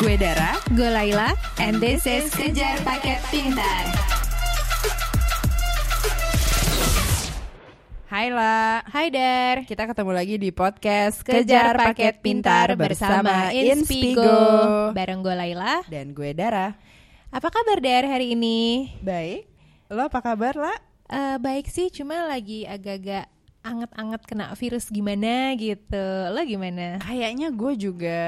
Gue Dara. Gue Laila, and this is Kejar Paket Pintar. Hai La. Hai Dar, Kita ketemu lagi di podcast Kejar Paket Pintar bersama Inspigo. Bareng gue Laila. Dan gue Dara. Apa kabar Dar hari ini? Baik. Lo apa kabar La? Eh, baik sih, cuma lagi agak-agak anget-anget kena virus gimana gitu. Lo gimana? Kayaknya gue juga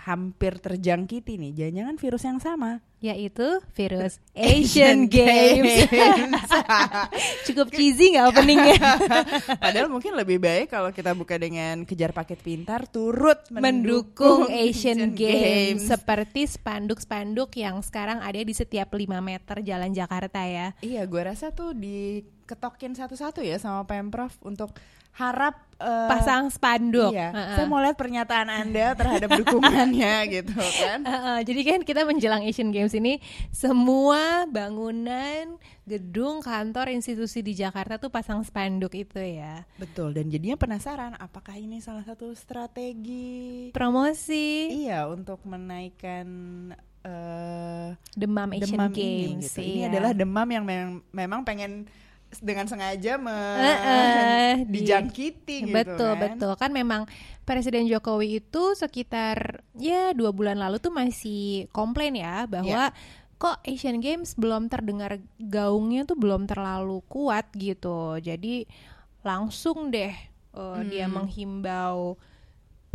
hampir terjangkiti nih. Jangan-jangan virus yang sama. Yaitu virus Asian Games. Cukup cheesy nggak openingnya? Padahal mungkin lebih baik kalau kita buka dengan kejar paket pintar turut mendukung Asian Games seperti spanduk-spanduk yang sekarang ada di setiap 5 meter jalan Jakarta ya. Iya, gue rasa tuh diketokin satu-satu ya sama Pemprov untuk harap eh, Pasang spanduk. Iya, Heeh. saya mau lihat pernyataan Anda terhadap dukungannya gitu kan. Heeh, jadi kan kita menjelang Asian Games ini semua bangunan, gedung, kantor, institusi di Jakarta tuh pasang spanduk itu ya. Betul, dan jadinya penasaran apakah ini salah satu strategi Promosi iya untuk menaikkan eh demam Asian demam Games. ini gitu. Ini iya. adalah demam yang memang pengen dengan sengaja me Heeh, di- dijangkiti gitu betul kan. betul kan memang Presiden Jokowi itu sekitar ya dua bulan lalu tuh masih komplain ya bahwa kok Asian Games belum terdengar gaungnya tuh belum terlalu kuat gitu jadi langsung deh uh, dia Hmm. menghimbau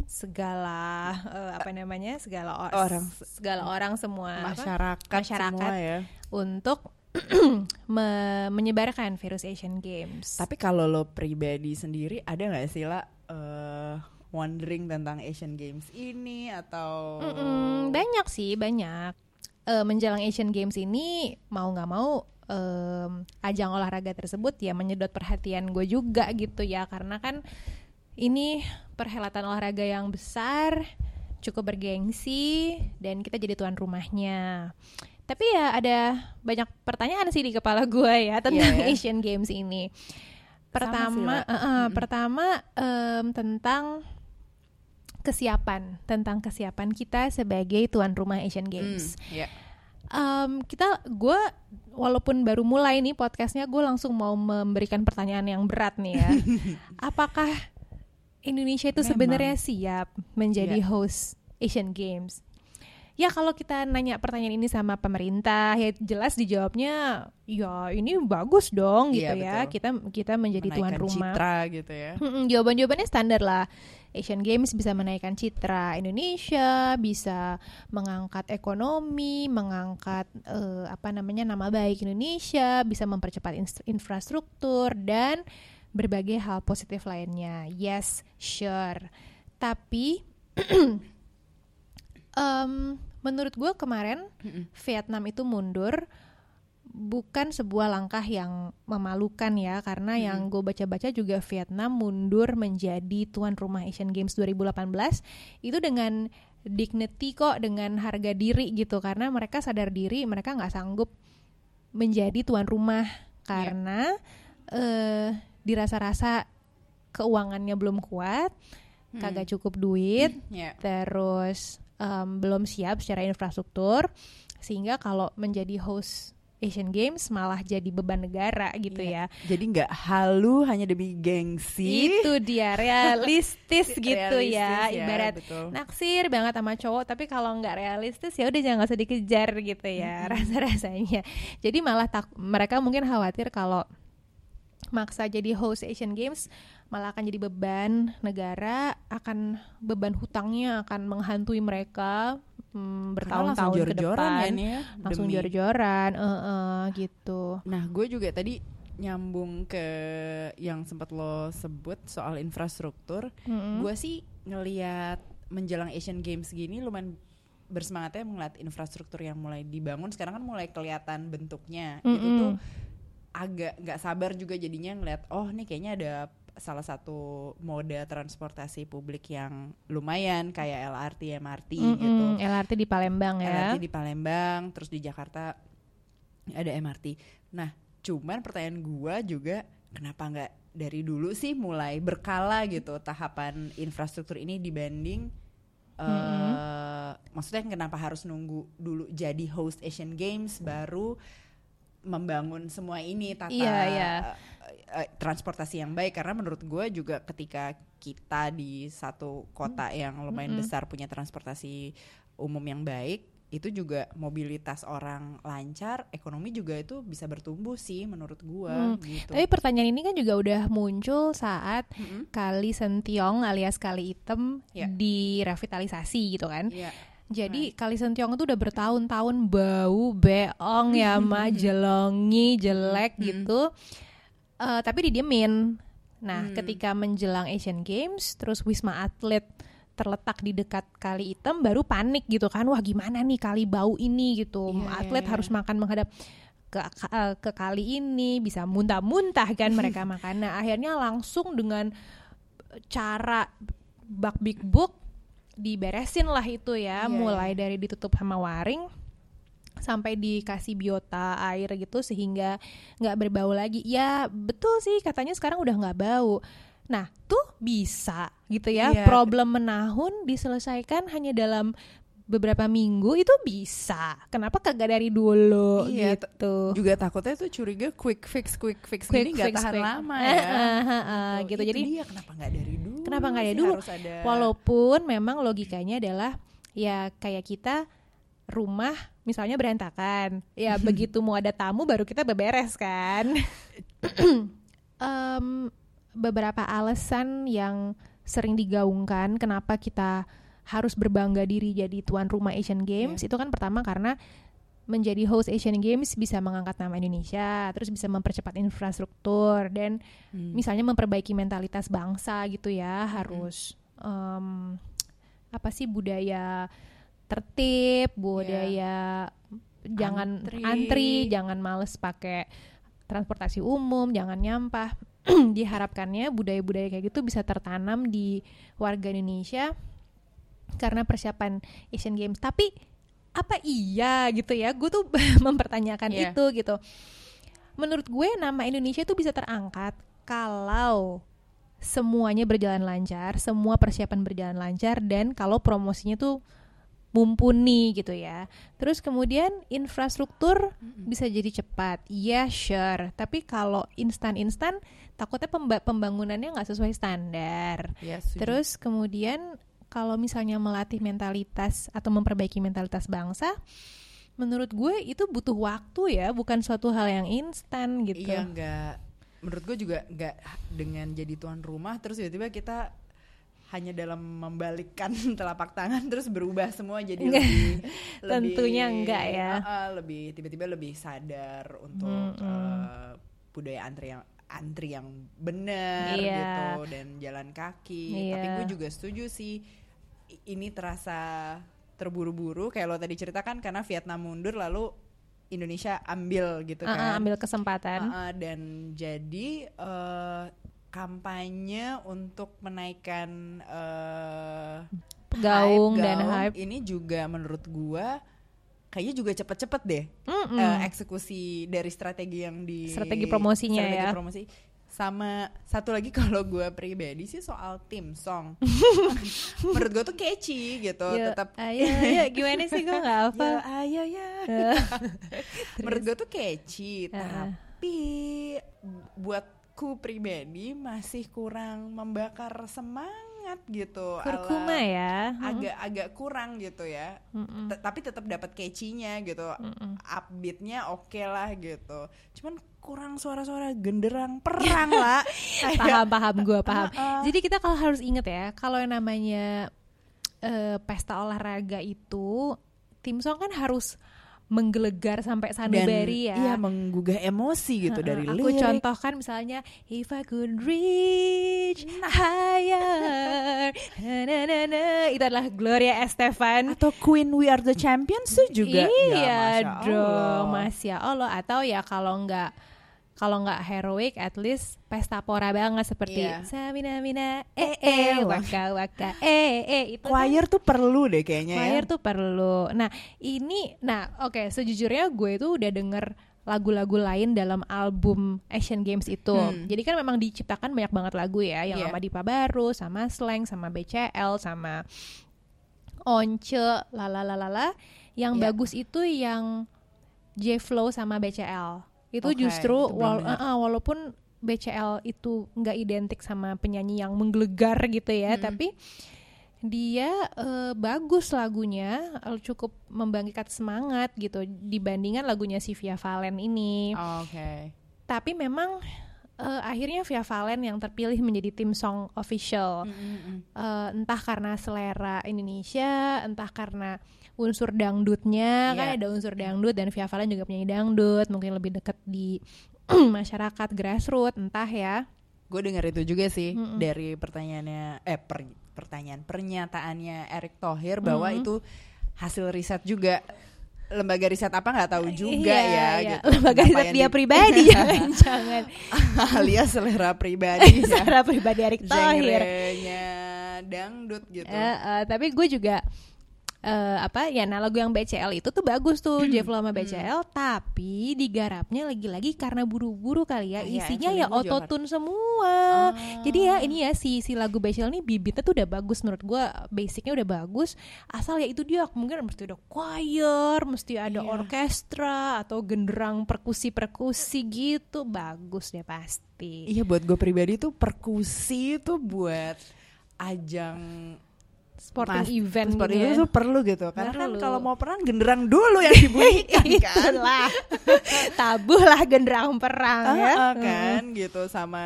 segala uh, apa namanya segala or- Orang. segala orang semua apa, masyarakat, Masyarakat. semua ya. untuk me- menyebarkan virus Asian Games. Tapi kalau lo pribadi sendiri ada nggak sih lah eh, wondering tentang Asian Games ini atau Mm-mm, banyak sih banyak. Eh, menjelang Asian Games ini mau nggak mau em, ajang olahraga tersebut ya menyedot perhatian gue juga gitu ya. Karena kan ini perhelatan olahraga yang besar cukup bergengsi dan kita jadi tuan rumahnya tapi ya ada banyak pertanyaan sih di kepala gue ya tentang Iya ya. Asian Games ini Sama pertama sih, La. eh, eh, Mm-mm. pertama em, tentang kesiapan tentang kesiapan kita sebagai tuan rumah Asian Games. Hmm, ya. Em, kita, gue walaupun baru mulai nih podcastnya, gue langsung mau memberikan pertanyaan yang berat nih ya. Apakah Indonesia itu sebenarnya siap menjadi Iya. host Asian Games? Ya kalau kita nanya pertanyaan ini sama pemerintah, ya jelas dijawabnya, ya ini bagus dong gitu Iya, ya. betul. Kita kita menjadi tuan Menaikkan rumah. citra gitu ya. Mm-mm, jawaban-jawabannya standar lah. Asian Games bisa menaikkan citra Indonesia, bisa mengangkat ekonomi, mengangkat eh, apa namanya nama baik Indonesia, bisa mempercepat infrastruktur dan berbagai hal positif lainnya. Yes, sure. Tapi em, menurut gue kemarin Mm-mm. Vietnam itu mundur bukan sebuah langkah yang memalukan ya karena yang gue baca-baca juga Vietnam mundur menjadi tuan rumah Asian Games 2018 itu dengan dignity kok dengan harga diri gitu karena mereka sadar diri mereka nggak sanggup menjadi tuan rumah karena eh dirasa-rasa keuangannya belum kuat kagak cukup duit Ya. terus em, belum siap secara infrastruktur sehingga kalau menjadi host Asian Games malah jadi beban negara gitu Iya. ya Jadi nggak halu hanya demi gengsi. itu dia realistis gitu Realistis ya ya, ibarat betul. naksir banget sama cowok tapi kalau nggak realistis ya udah jangan nggak usah dikejar gitu ya rasa rasanya jadi malah tak mereka mungkin khawatir kalau maksa jadi host Asian Games malah akan jadi beban negara akan beban hutangnya akan menghantui mereka hmm, bertahun-tahun ke jor-joran depan ya, langsung jor-joran eh, eh, gitu Nah, gue juga tadi nyambung ke yang sempat lo sebut soal infrastruktur. Mm-mm. Gue sih ngeliat menjelang Asian Games gini lumayan bersemangatnya melihat infrastruktur yang mulai dibangun sekarang kan mulai kelihatan bentuknya itu Mm-mm. tuh agak nggak sabar juga jadinya ngeliat oh nih kayaknya ada salah satu moda transportasi publik yang lumayan kayak LRT MRT Mm-mm, gitu LRT di Palembang ya LRT di Palembang, terus di Jakarta ada MRT. Nah, cuman pertanyaan gua juga kenapa nggak dari dulu sih mulai berkala gitu tahapan infrastruktur ini dibanding eh, maksudnya kenapa harus nunggu dulu jadi host Asian Games baru membangun semua ini tata Iya, iya. Eh, transportasi yang baik karena menurut gue juga ketika kita di satu kota yang lumayan Mm-mm. besar punya transportasi umum yang baik itu juga mobilitas orang lancar ekonomi juga itu bisa bertumbuh sih menurut gue Hmm. gitu Tapi pertanyaan ini kan juga udah muncul saat Mm-mm. Kali Sentiong alias Kali Item Ya. direvitalisasi gitu kan. Iya. Jadi Kali Sentiong itu udah bertahun-tahun bau, beong ya, ma, jelongi, jelek Hmm. gitu. Eh, tapi didiemin. Nah, Hmm. ketika menjelang Asian Games, terus Wisma Atlet terletak di dekat Kali Item, baru panik gitu kan. Wah, gimana nih kali bau ini gitu. Iya, Atlet iya, harus iya. makan menghadap ke ke, ke kali ini bisa muntah-muntah kan mereka makan. Nah, akhirnya langsung dengan cara bak big book diberesin lah itu ya, Iya, mulai dari ditutup sama waring sampai dikasih biota air gitu sehingga nggak berbau lagi. Ya betul sih katanya sekarang udah nggak bau. Nah tuh bisa gitu ya Iya. problem menahun diselesaikan hanya dalam beberapa minggu itu bisa. Kenapa kagak dari dulu Iya, gitu? juga takutnya tuh curiga quick fix quick fix Quick gini nggak tahan quick. lama Eh, ya eh, eh, gitu. Itu Jadi dia kenapa nggak dari dulu Kenapa nggak dari dulu? harus ada Walaupun memang logikanya adalah ya kayak kita rumah misalnya berantakan, ya begitu mau ada tamu baru kita beberes kan. Em, beberapa alasan yang sering digaungkan kenapa kita harus berbangga diri jadi tuan rumah Asian Games itu kan pertama karena menjadi host Asian Games bisa mengangkat nama Indonesia, terus bisa mempercepat infrastruktur dan Hmm. misalnya memperbaiki mentalitas bangsa gitu ya harus em, apa sih budaya tertib budaya jangan Antri. antri. jangan males pakai transportasi umum jangan nyampah diharapkannya budaya-budaya kayak gitu bisa tertanam di warga Indonesia karena persiapan Asian Games tapi apa iya gitu ya gue tuh mempertanyakan Iya. itu gitu menurut gue nama Indonesia tuh bisa terangkat kalau semuanya berjalan lancar, semua persiapan berjalan lancar dan kalau promosinya tuh mumpuni gitu ya. Terus kemudian infrastruktur bisa jadi cepat. Iya, sure. Tapi kalau instan-instan takutnya pemba- pembangunannya nggak sesuai standar. Ya, setuju. Terus kemudian kalau misalnya melatih mentalitas atau memperbaiki mentalitas bangsa, menurut gue itu butuh waktu ya, bukan suatu hal yang instan gitu. Iya nggak menurut gue juga nggak dengan jadi tuan rumah terus tiba-tiba kita hanya dalam membalikkan telapak tangan terus berubah semua jadi Enggak. lebih Tentunya lebih, enggak ya. uh, uh, lebih tiba-tiba lebih sadar untuk Mm-mm. uh, budaya antri yang antri yang benar Iya. gitu dan jalan kaki tapi Iya. gue juga setuju sih ini terasa terburu-buru kayak lo tadi ceritakan karena Vietnam mundur lalu Indonesia ambil gitu ah, kan ambil kesempatan. Uh-uh, dan jadi eh, kampanye untuk menaikkan eh, Gaung dan gaung hype. ini juga menurut gua kayaknya juga cepet-cepet deh Mm-mm. eh, eksekusi dari strategi yang di Strategi promosinya strategi ya. promosi sama satu lagi kalau gua pribadi sih soal tim song menurut gua tuh catchy gitu Ya, tetap ayo, ayo, gimana sih gue nggak apa. ayo ya menurut gue tuh catchy tapi buatku pribadi masih kurang membakar semangat gitu. Kurkuma ala- ya. agak agak kurang gitu ya. Tapi tetap dapat catchy-nya gitu. Upbeatnya oke lah gitu. Cuman kurang suara-suara genderang perang lah. Paham paham gue paham. Heeh. Jadi kita kalau harus inget ya kalau yang namanya eh, pesta olahraga itu tim song kan harus menggelegar sampai dan sanubari ya. iya menggugah emosi gitu Heeh, dari aku lirik contohkan misalnya if I could reach higher na, na, na, na. itu adalah Gloria Estefan atau Queen We Are the Champions tuh juga iya Ya, Masya dong Allah. masya Allah atau ya kalau nggak kalau nggak heroic at least pesta pora banget seperti Iya. Samina Mina eh eh waka waka eh eh itu kan choir tuh perlu deh kayaknya choir ya tuh perlu. Nah, ini nah oke, sejujurnya gue itu udah denger lagu-lagu lain dalam album Asian Games itu. Hmm. Jadi kan memang diciptakan banyak banget lagu ya, yang Iya. sama Dipa Baru, sama Slang, sama BCL, sama Once, lalalalala. Yang Iya. bagus itu yang J Flow sama BCL. Itu Oke, justru itu belum wal- dengar. uh-uh, walaupun BCL itu nggak identik sama penyanyi yang menggelegar gitu ya, Mm-mm. tapi dia eh, bagus lagunya, eh, cukup membangkitkan semangat gitu dibandingkan lagunya si Via Valen ini. Oke. Tapi memang eh, akhirnya Via Valen yang terpilih menjadi tim song official. Mm-mm-mm. Eh, entah karena selera Indonesia, entah karena unsur dangdutnya, kan Iya. ada unsur dangdut dan Via Valen juga penyanyi dangdut, mungkin lebih dekat di masyarakat grassroots, entah ya. Gue denger itu juga sih Mm-mm. dari pertanyaannya eh per- pertanyaan pernyataannya Erick Thohir bahwa Mm-mm. itu hasil riset juga lembaga riset apa nggak tahu juga Iya, ya iya. gitu. Lembaga riset dia di- pribadi jangan-jangan. alias selera pribadi ya. Secara pribadi Erick Thohir. Dangdut gitu. Eh, eh, tapi gue juga eh, apa ya nah lagu yang BCL itu tuh bagus tuh Jeff Lo sama BCL tapi digarapnya lagi-lagi karena buru-buru kali ya Ah, iya, isinya ya gue juga autotune semua. Ah. jadi ya ini ya si si lagu BCL ini bibitnya tuh udah bagus menurut gue basicnya udah bagus. Asal ya itu dia mungkin mesti ada choir mesti ada Iya. orkestra atau genderang perkusi-perkusi gitu bagus deh pasti. Iya buat gue pribadi tuh perkusi tuh buat ajang sporting mas- event sporting gitu ya. tuh perlu gitu karena kan Perlu. kalau mau perang genderang dulu yang dibunyikan kan Itulah tabuh lah genderang perang ya Ah, ah, kan gitu sama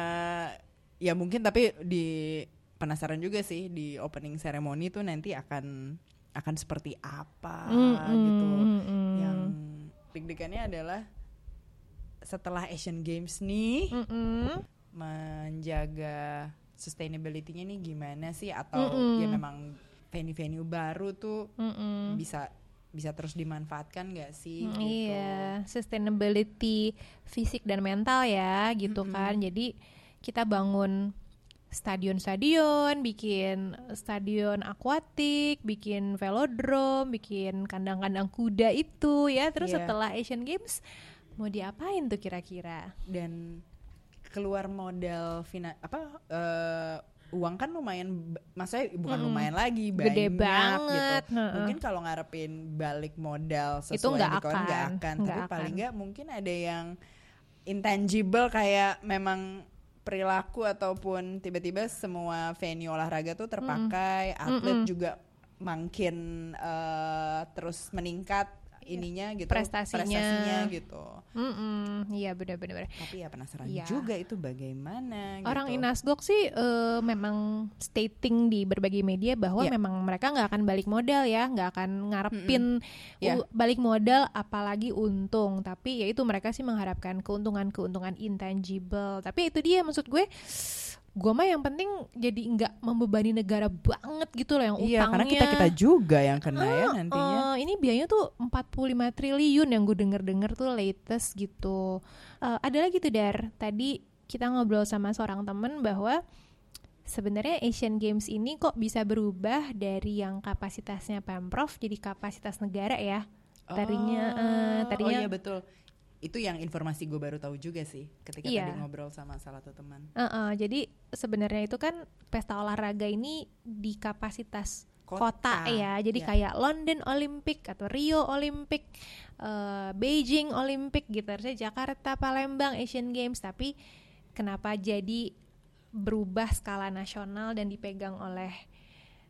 ya mungkin tapi di penasaran juga sih di opening ceremony tuh nanti akan akan seperti apa Mm, gitu mm, mm. yang deg-degannya adalah setelah Asian Games nih Mm-mm. menjaga sustainability-nya nih gimana sih atau Mm-mm. ya memang venue-venue baru tuh Mm-mm. bisa bisa terus dimanfaatkan gak sih Mm, gitu. Iya, sustainability fisik dan mental ya, gitu Mm-mm. kan. Jadi kita bangun stadion-stadion, bikin stadion akuatik, bikin velodrome, bikin kandang-kandang kuda itu ya. Terus Iya. setelah Asian Games mau diapain tuh kira-kira? dan keluar modal fina apa eh, uang kan lumayan maksudnya bukan Mm-mm. lumayan lagi banyak Gede gitu banget, heeh. mungkin kalau ngarepin balik modal sesuai Itu nggak akan, akan tapi paling akan. nggak mungkin ada yang intangible kayak memang perilaku ataupun tiba-tiba semua venue olahraga tuh terpakai atlet Mm-mm. juga makin eh, terus meningkat ininya gitu Prestasinya. prestasinya gitu Iya benar-benar. tapi ya penasaran Iya. juga itu bagaimana Orang gitu. Inasgok sih eh, memang stating di berbagai media bahwa Iya. memang mereka nggak akan balik modal ya, nggak akan ngarepin Iya. u- balik modal apalagi untung. Tapi ya itu mereka sih mengharapkan keuntungan-keuntungan intangible. Tapi itu dia maksud gue, gue mah yang penting jadi nggak membebani negara banget gitu loh yang Iya, karena utangnya. kita kita juga yang kena ya Ah, nantinya. eh, ini biayanya tuh 45 triliun yang gue denger-denger tuh latest gitu. Eh, ada lagi tuh Dar, tadi kita ngobrol sama seorang temen bahwa sebenarnya Asian Games ini kok bisa berubah dari yang kapasitasnya Pemprov jadi kapasitas negara ya. Tadinya, eh, tadinya- Oh iya betul. Itu yang informasi gue baru tahu juga sih ketika Iya. tadi ngobrol sama salah satu teman. Eh, eh, jadi sebenarnya itu kan pesta olahraga ini di kapasitas Kota, kota, ya. Jadi ya. kayak London Olympic atau Rio Olympic, eh, Beijing Olympic gitu. Harusnya Jakarta, Palembang Asian Games, tapi kenapa jadi berubah skala nasional dan dipegang oleh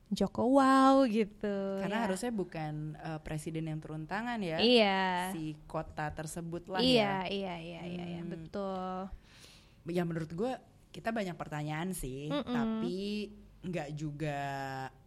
Joko Wow gitu. Karena ya. harusnya bukan eh, presiden yang turun tangan ya. Iya. Si kota tersebut lah Iya, ya. iya, iya, iya, iya, Hmm. betul. Ya menurut gue kita banyak pertanyaan sih, Mm-mm. tapi nggak juga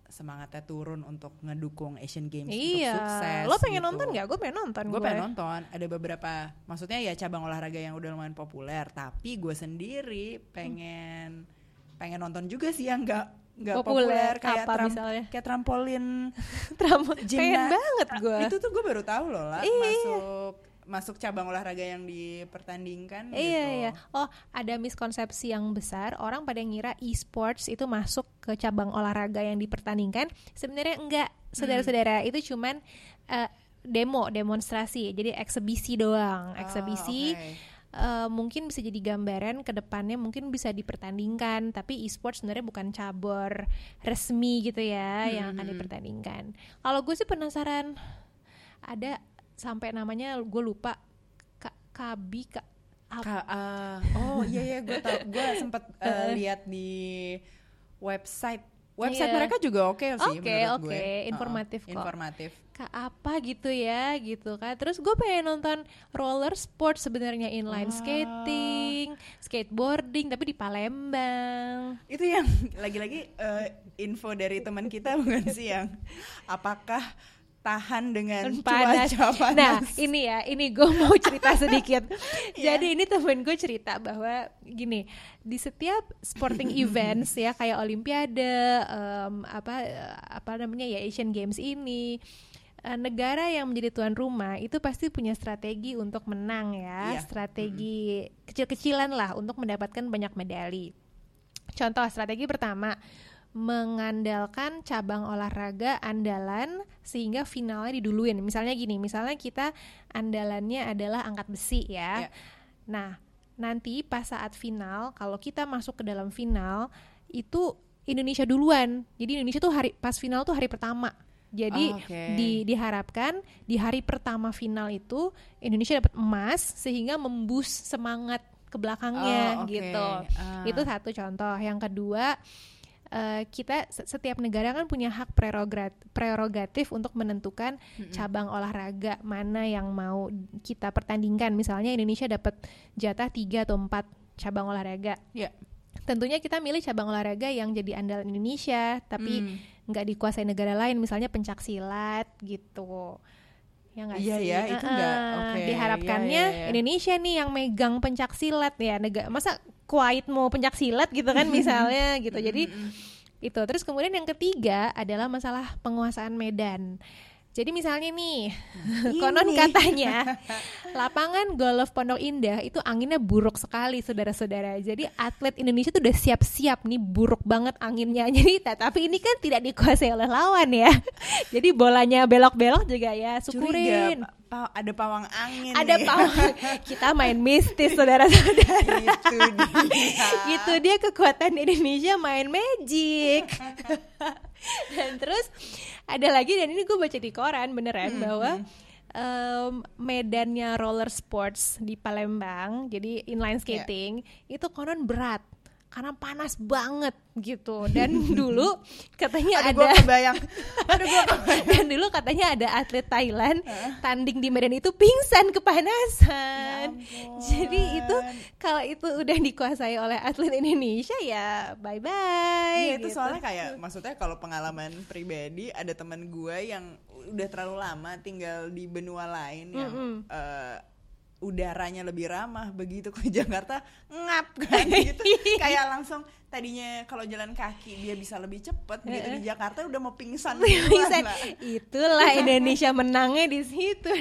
semangatnya turun untuk ngedukung Asian Games Iya. untuk sukses. Lo pengen gitu. nonton nggak? Gue pengen nonton. gue pengen nonton ada beberapa maksudnya ya cabang olahraga yang udah lumayan populer tapi gue sendiri pengen pengen nonton juga sih yang nggak nggak Populer, populer, kayak apa tram- misalnya? kayak trampolin Tram- pengen banget gue. itu tuh gue baru tahu loh lah Iya. masuk masuk cabang olahraga yang dipertandingkan Iya gitu. iya. Oh, ada miskonsepsi yang besar. Orang pada ngira e-sports itu masuk ke cabang olahraga yang dipertandingkan. Sebenarnya enggak, saudara-saudara. Itu cuman eh, demo, demonstrasi. Jadi eksebisi doang. Oh, Eksebisi eh, mungkin bisa jadi gambaran ke depannya mungkin bisa dipertandingkan. Tapi e-sport sebenarnya bukan cabur resmi gitu ya yang akan dipertandingkan. Kalau gue sih penasaran ada sampai namanya gue lupa Ka- Kabi Ka, ap- Ka- ah, oh iya iya gue tau. Gue sempet uh, lihat di website website Iya. mereka juga oke sih Oke, menurut oke. gue. Informatif kok. informatif Kak apa gitu ya gitu kan terus gue pengen nonton roller sport sebenarnya inline Ah. skating skateboarding tapi di Palembang itu yang lagi-lagi eh, info dari teman kita bukan sih yang apakah tahan dengan panas. cuaca panas Nah, ini ya, ini gue mau cerita sedikit. Iya. Jadi ini temen gue cerita bahwa gini, di setiap sporting events ya kayak Olimpiade, em, apa apa namanya ya Asian Games ini. eh, negara yang menjadi tuan rumah itu pasti punya strategi untuk menang ya, Iya. strategi kecil-kecilan lah untuk mendapatkan banyak medali. Contoh strategi pertama mengandalkan cabang olahraga andalan sehingga finalnya diduluin. Misalnya gini, misalnya kita andalannya adalah angkat besi ya. Ya. Nah, nanti pas saat final kalau kita masuk ke dalam final itu Indonesia duluan. Jadi Indonesia tuh hari pas final tuh hari pertama. Jadi Oh, oke. di diharapkan di hari pertama final itu Indonesia dapat emas sehingga membus semangat ke belakangnya Oh, oke. gitu. Ah. Itu satu contoh. Yang kedua, eh, kita se- setiap negara kan punya hak prerogat- prerogatif untuk menentukan cabang olahraga mana yang mau kita pertandingkan. Misalnya Indonesia dapat jatah tiga atau empat cabang olahraga. ya Tentunya kita milih cabang olahraga yang jadi andalan Indonesia, tapi Hmm. nggak dikuasai negara lain, misalnya pencak silat gitu. Ya nggak Iya sih? ya, itu nggak- Heeh. oke, Diharapkannya iya, iya, iya. Indonesia nih yang megang pencak silat ya. Negara masa Kuwait mau pencak silat gitu kan misalnya gitu. Jadi itu. Terus kemudian yang ketiga adalah masalah penguasaan medan. Jadi misalnya nih, konon ini. katanya lapangan golf Pondok Indah itu anginnya buruk sekali saudara-saudara. Jadi atlet Indonesia tuh udah siap-siap nih buruk banget anginnya. Jadi ta- tapi ini kan tidak dikuasai oleh lawan ya. Jadi bolanya belok-belok juga ya syukurin. Pa- ada pawang angin Ada nih. pawang. Kita main mistis saudara-saudara. itu dia itu dia kekuatan Indonesia main magic dan terus ada lagi dan ini gue baca di koran beneran bahwa em, medannya roller sports di Palembang jadi inline skating itu konon berat karena panas banget gitu. Dan dulu katanya aduh ada kebayang. Aduh kebayang. Dan dulu katanya ada atlet Thailand tanding di medan itu pingsan kepanasan. Ya Jadi itu kalau itu udah dikuasai oleh atlet Indonesia ya bye bye. Iya itu soalnya kayak maksudnya kalau pengalaman pribadi ada teman gue yang udah terlalu lama tinggal di benua lain yang eh, udaranya lebih ramah begitu. Ke Jakarta ngap kan gitu. Kayak langsung tadinya kalau jalan kaki dia bisa lebih cepet begitu di Jakarta udah mau pingsan. Pingsan. lah. Itulah Indonesia menangnya di situ.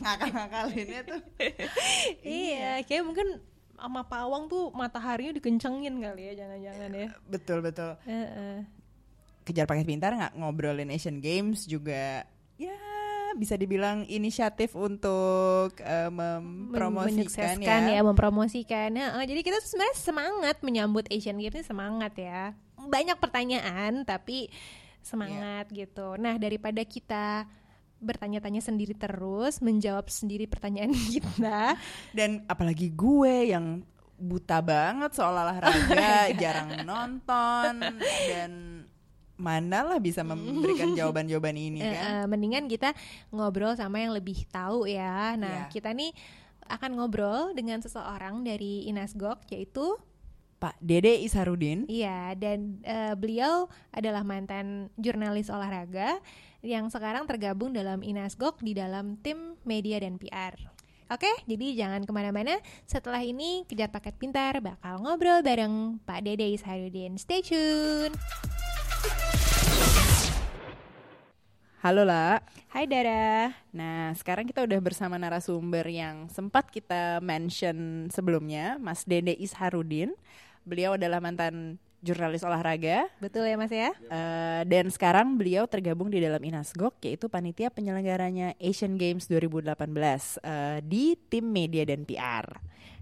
ngakal-ngakalinnya tuh iya, kayak mungkin sama pawang tuh mataharinya dikencengin kali ya jangan-jangan ya. betul betul. Kejar paket pintar nggak ngobrolin Asian Games juga bisa dibilang inisiatif untuk eh, mempromosikan ya. ya, mempromosikan. Nah, eh, jadi kita sebenarnya semangat menyambut Asian Games ini semangat ya. Banyak pertanyaan tapi semangat Iya. gitu. Nah, daripada kita bertanya-tanya sendiri terus, menjawab sendiri pertanyaan kita. Dan apalagi gue yang buta banget soal olahraga, jarang nonton dan mana lah bisa memberikan jawaban-jawaban ini Eh, kan. eh, mendingan kita ngobrol sama yang lebih tahu ya. Nah, Iya. kita nih akan ngobrol dengan seseorang dari Inasgok yaitu Pak Dede Isarudin. Iya, dan eh, beliau adalah mantan jurnalis olahraga yang sekarang tergabung dalam Inasgok di dalam tim media dan PR. Oke, jadi jangan ke mana-mana. Setelah ini, Kejar Paket Pintar bakal ngobrol bareng Pak Dede Isharudin. Stay tune. Halo lah. Hai Dara. Nah, sekarang kita udah bersama narasumber yang sempat kita mention sebelumnya, Mas Dede Isharudin. Beliau adalah mantan jurnalis olahraga Betul ya Mas ya? eh, dan sekarang beliau tergabung di dalam Inasgok yaitu panitia penyelenggaranya Asian Games 2018 eh, di tim media dan PR.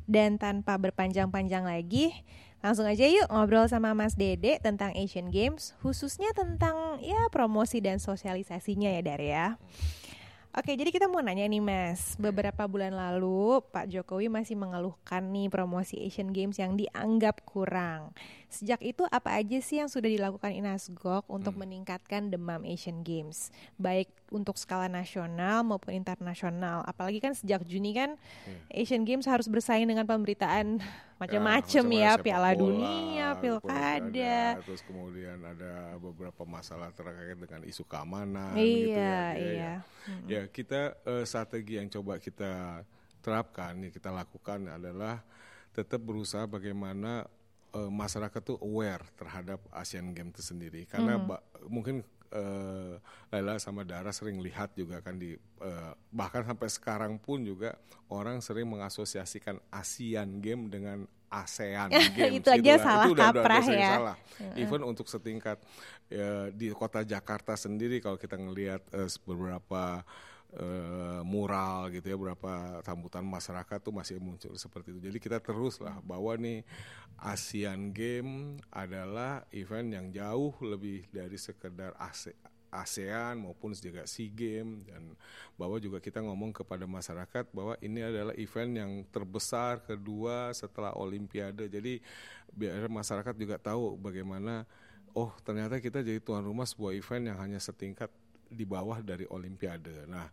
Dan tanpa berpanjang-panjang lagi, langsung aja yuk ngobrol sama Mas Dede tentang Asian Games, khususnya tentang ya promosi dan sosialisasinya ya Dar ya. Oke, jadi kita mau nanya nih Mas, beberapa bulan lalu Pak Jokowi masih mengeluhkan nih promosi Asian Games yang dianggap kurang. Sejak itu apa aja sih yang sudah dilakukan Inasgok untuk hmm. meningkatkan demam Asian Games, baik untuk skala nasional maupun internasional. Apalagi kan sejak Juni kan hmm. Asian Games harus bersaing dengan pemberitaan macam-macam ya, ya Piala bola, Dunia, Pilkada. Terus kemudian ada beberapa masalah terkait dengan isu keamanan iya, gitu ya. Iya, iya. Ya, hmm. ya kita uh, strategi yang coba kita terapkan, yang kita lakukan adalah tetap berusaha bagaimana uh, masyarakat tuh aware terhadap Asian Games itu sendiri karena mm. mungkin uh, Laila sama Dara sering lihat juga kan di uh, bahkan sampai sekarang pun juga orang sering mengasosiasikan Asian Games dengan ASEAN Games itu aja gitu salah itu udah, kaprah udah, udah ya. Salah. Even untuk setingkat ya, di kota Jakarta sendiri kalau kita ngelihat uh, beberapa uh, mural gitu ya berapa sambutan masyarakat tuh masih muncul seperti itu. Jadi kita terus lah bahwa nih Asian Game adalah event yang jauh lebih dari sekedar ASEAN maupun juga SEA Games. Dan bahwa juga kita ngomong kepada masyarakat bahwa ini adalah event yang terbesar kedua setelah Olimpiade. Jadi biar masyarakat juga tahu bagaimana oh ternyata kita jadi tuan rumah sebuah event yang hanya setingkat di bawah dari Olimpiade. Nah,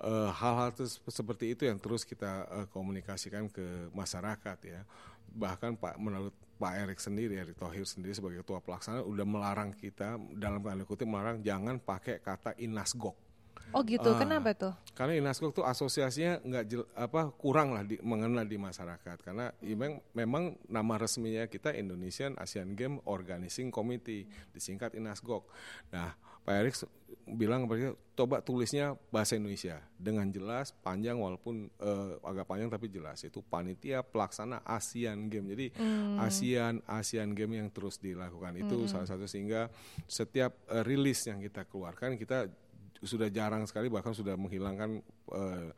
eh, hal-hal uh, seperti itu yang terus kita uh, komunikasikan ke masyarakat ya. Bahkan Pak menurut Pak Erik sendiri, Erik Thohir sendiri sebagai ketua pelaksana udah melarang kita dalam tanda kutip melarang jangan pakai kata inasgok. Oh gitu, uh, kenapa tuh? Karena Inasgok tuh asosiasinya nggak apa kurang lah di, mengenal di masyarakat. Karena memang memang nama resminya kita Indonesian Asian Game Organizing Committee, disingkat Inasgok. Nah, Pak Erik bilang kepada coba tulisnya bahasa Indonesia dengan jelas panjang walaupun uh, agak panjang tapi jelas itu panitia pelaksana ASEAN Game jadi mm. ASEAN ASEAN Game yang terus dilakukan itu mm. salah satu sehingga setiap uh, rilis yang kita keluarkan kita sudah jarang sekali bahkan sudah menghilangkan uh,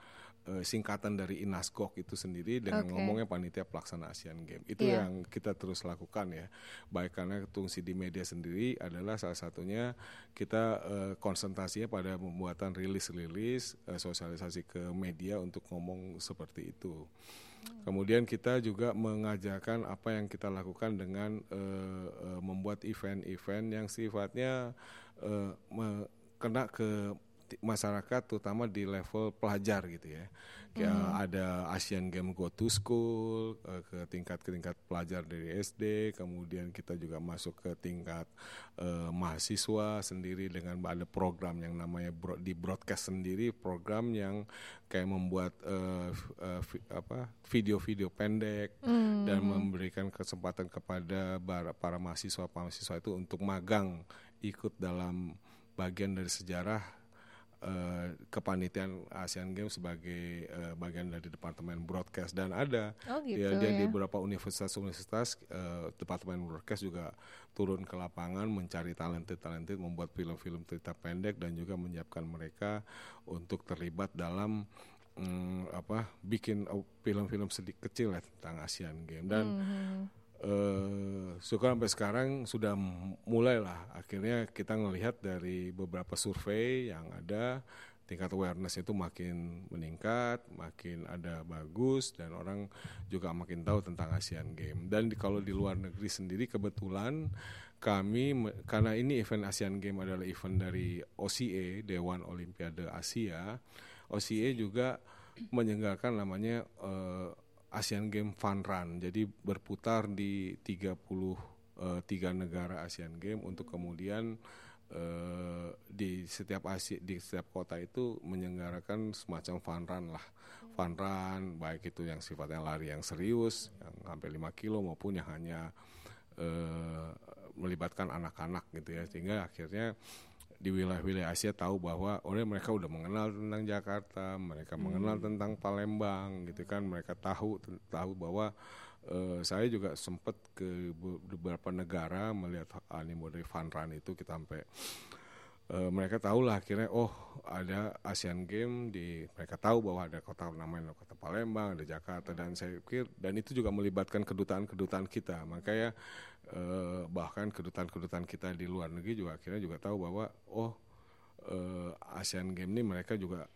uh, singkatan dari Inasgok itu sendiri dengan okay. ngomongnya panitia pelaksana Asian Games. Itu yeah. yang kita terus lakukan ya. Baik karena fungsi di media sendiri adalah salah satunya kita uh, konsentrasinya pada pembuatan rilis-rilis uh, sosialisasi ke media untuk ngomong seperti itu. Kemudian kita juga mengajarkan apa yang kita lakukan dengan uh, uh, membuat event-event yang sifatnya uh, kena ke masyarakat terutama di level pelajar gitu ya. Kayak hmm. ada Asian Game Go to School uh, ke tingkat ke tingkat pelajar dari SD, kemudian kita juga masuk ke tingkat uh, mahasiswa sendiri dengan ada program yang namanya bro, di broadcast sendiri, program yang kayak membuat uh, uh, apa video-video pendek hmm. dan memberikan kesempatan kepada para mahasiswa mahasiswa itu untuk magang ikut dalam bagian dari sejarah uh, kepanitiaan Asian Games sebagai uh, bagian dari departemen broadcast. Dan ada oh gitu, ya, ya. di beberapa universitas-universitas uh, departemen broadcast juga turun ke lapangan mencari talented-talented membuat film-film cerita pendek dan juga menyiapkan mereka untuk terlibat dalam um, apa bikin film-film sedikit kecil ya tentang Asian Games. Dan mm -hmm uh, suka sampai sekarang sudah mulai lah akhirnya kita melihat dari beberapa survei yang ada tingkat awareness itu makin meningkat, makin ada bagus dan orang juga makin tahu tentang Asian Games. Dan di, kalau di luar negeri sendiri kebetulan kami karena ini event Asian Games adalah event dari OCA Dewan Olimpiade Asia, OCA juga menyelenggarakan namanya uh, Asian Game Fun Run. Jadi berputar di 33 uh, tiga negara Asian Game untuk kemudian uh, di setiap Asia di setiap kota itu menyelenggarakan semacam fun run lah. Fun run baik itu yang sifatnya lari yang serius yang sampai 5 kilo maupun yang hanya uh, melibatkan anak-anak gitu ya. Sehingga akhirnya di wilayah-wilayah Asia tahu bahwa oleh mereka udah mengenal tentang Jakarta, mereka hmm. mengenal tentang Palembang gitu kan, mereka tahu tahu bahwa uh, saya juga sempat ke beberapa negara melihat animo dari Fun Run itu kita sampai uh, mereka tahu lah akhirnya oh ada Asian Game di mereka tahu bahwa ada kota namanya kota Palembang ada Jakarta dan saya pikir dan itu juga melibatkan kedutaan-kedutaan kita. Makanya uh, bahkan kedutaan-kedutaan kita di luar negeri juga akhirnya juga tahu bahwa oh uh, Asian Game ini mereka juga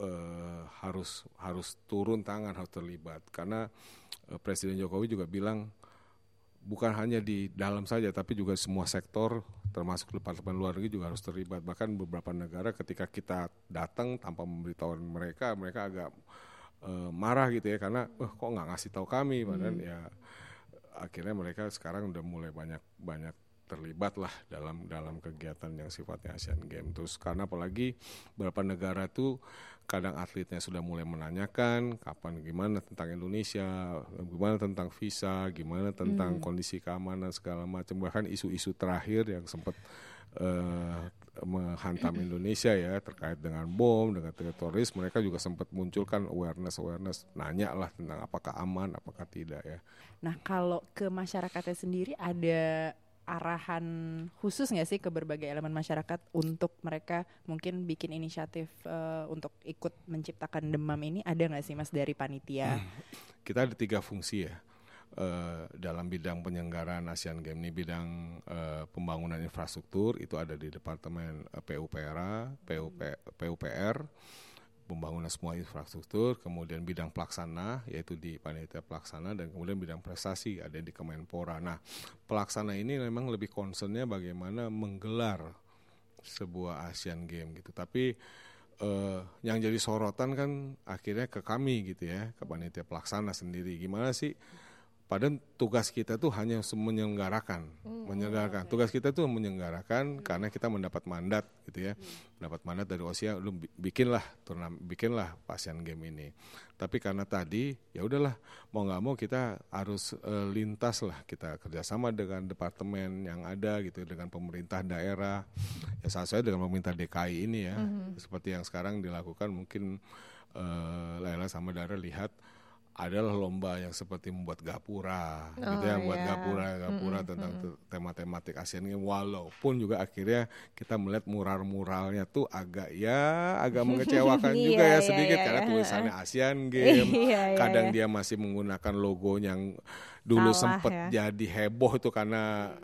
uh, harus harus turun tangan harus terlibat. Karena Presiden Jokowi juga bilang bukan hanya di dalam saja tapi juga semua sektor termasuk departemen luar negeri juga harus terlibat. Bahkan beberapa negara ketika kita datang tanpa memberitahu mereka mereka agak uh, marah gitu ya karena eh kok nggak ngasih tahu kami? Padahal hmm. ya akhirnya mereka sekarang udah mulai banyak banyak terlibat lah dalam dalam kegiatan yang sifatnya Asian Games. Terus karena apalagi beberapa negara tuh kadang atletnya sudah mulai menanyakan kapan gimana tentang Indonesia, gimana tentang visa, gimana tentang hmm. kondisi keamanan segala macam bahkan isu-isu terakhir yang sempat uh, menghantam Indonesia ya terkait dengan bom, dengan teroris, mereka juga sempat munculkan awareness awareness, nanya lah tentang apakah aman, apakah tidak ya. Nah kalau ke masyarakatnya sendiri ada arahan khusus nggak sih ke berbagai elemen masyarakat untuk mereka mungkin bikin inisiatif uh, untuk ikut menciptakan demam ini ada nggak sih mas dari panitia? Hmm. Kita ada tiga fungsi ya uh, dalam bidang penyelenggaraan Asian Games ini bidang uh, pembangunan infrastruktur itu ada di departemen uh, PUPR, PUP, PUPR pembangunan semua infrastruktur, kemudian bidang pelaksana yaitu di panitia pelaksana dan kemudian bidang prestasi ada di Kemenpora. Nah, pelaksana ini memang lebih concernnya bagaimana menggelar sebuah Asian Game gitu. Tapi eh, yang jadi sorotan kan akhirnya ke kami gitu ya, ke panitia pelaksana sendiri. Gimana sih Padahal tugas kita tuh hanya menyelenggarakan, hmm, menyelenggarakan. Okay. Tugas kita tuh menyelenggarakan hmm. karena kita mendapat mandat gitu ya, hmm. mendapat mandat dari OSIA, lu bikinlah turnamen, bikinlah pasien game ini. Tapi karena tadi ya udahlah, mau nggak mau kita harus uh, lintas lah, kita kerjasama dengan departemen yang ada gitu, dengan pemerintah daerah, ya salah saya dengan pemerintah DKI ini ya, hmm. seperti yang sekarang dilakukan mungkin uh, Laila sama Dara lihat adalah lomba yang seperti membuat gapura, oh, gitu ya, membuat yeah. gapura, gapura mm -hmm. tentang tema tematik Asian Games. Walaupun juga akhirnya kita melihat mural-muralnya tuh agak ya agak mengecewakan iya, juga ya yeah, sedikit yeah, karena yeah. tulisannya Asian Games. yeah, yeah, Kadang yeah. dia masih menggunakan logo yang dulu sempat ya. jadi heboh itu karena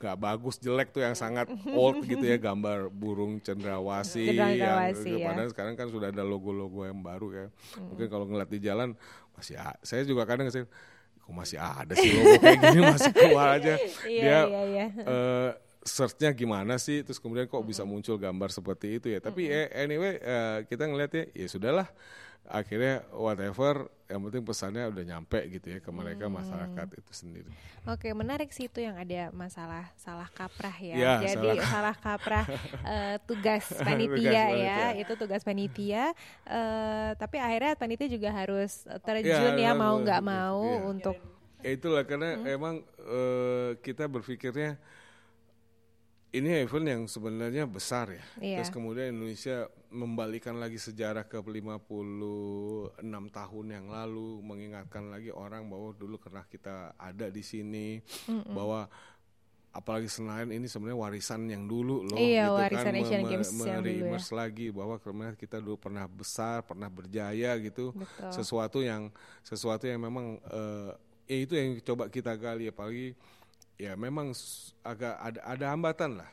gak bagus jelek tuh yang sangat old gitu ya gambar burung cendrawasih yang ya. padahal sekarang kan sudah ada logo-logo yang baru ya hmm. mungkin kalau ngeliat di jalan masih saya juga kadang sih kok masih ada sih logo kayak gini masih keluar aja iya, dia iya, iya. Uh, searchnya gimana sih terus kemudian kok bisa muncul gambar seperti itu ya tapi mm -hmm. anyway uh, kita ngeliatnya ya sudahlah akhirnya whatever yang penting pesannya udah nyampe gitu ya ke mereka hmm. masyarakat itu sendiri. Oke menarik sih itu yang ada masalah salah kaprah ya. ya Jadi salah, salah kaprah uh, tugas panitia tugas ya itu tugas panitia. Uh, tapi akhirnya panitia juga harus terjun ya, ya mau nggak mau ya. untuk. Ya itulah karena hmm. emang uh, kita berpikirnya ini event yang sebenarnya besar ya. Iya. Terus kemudian Indonesia membalikan lagi sejarah ke 56 tahun yang lalu, mengingatkan lagi orang bahwa dulu pernah kita ada di sini, mm -mm. bahwa apalagi Senayan ini sebenarnya warisan yang dulu loh iya, gitu kan. warisan kan Asian Games me me ya. lagi bahwa karena kita dulu pernah besar pernah berjaya gitu Betul. sesuatu yang sesuatu yang memang uh, ya itu yang coba kita gali apalagi ya memang agak ada ada hambatan lah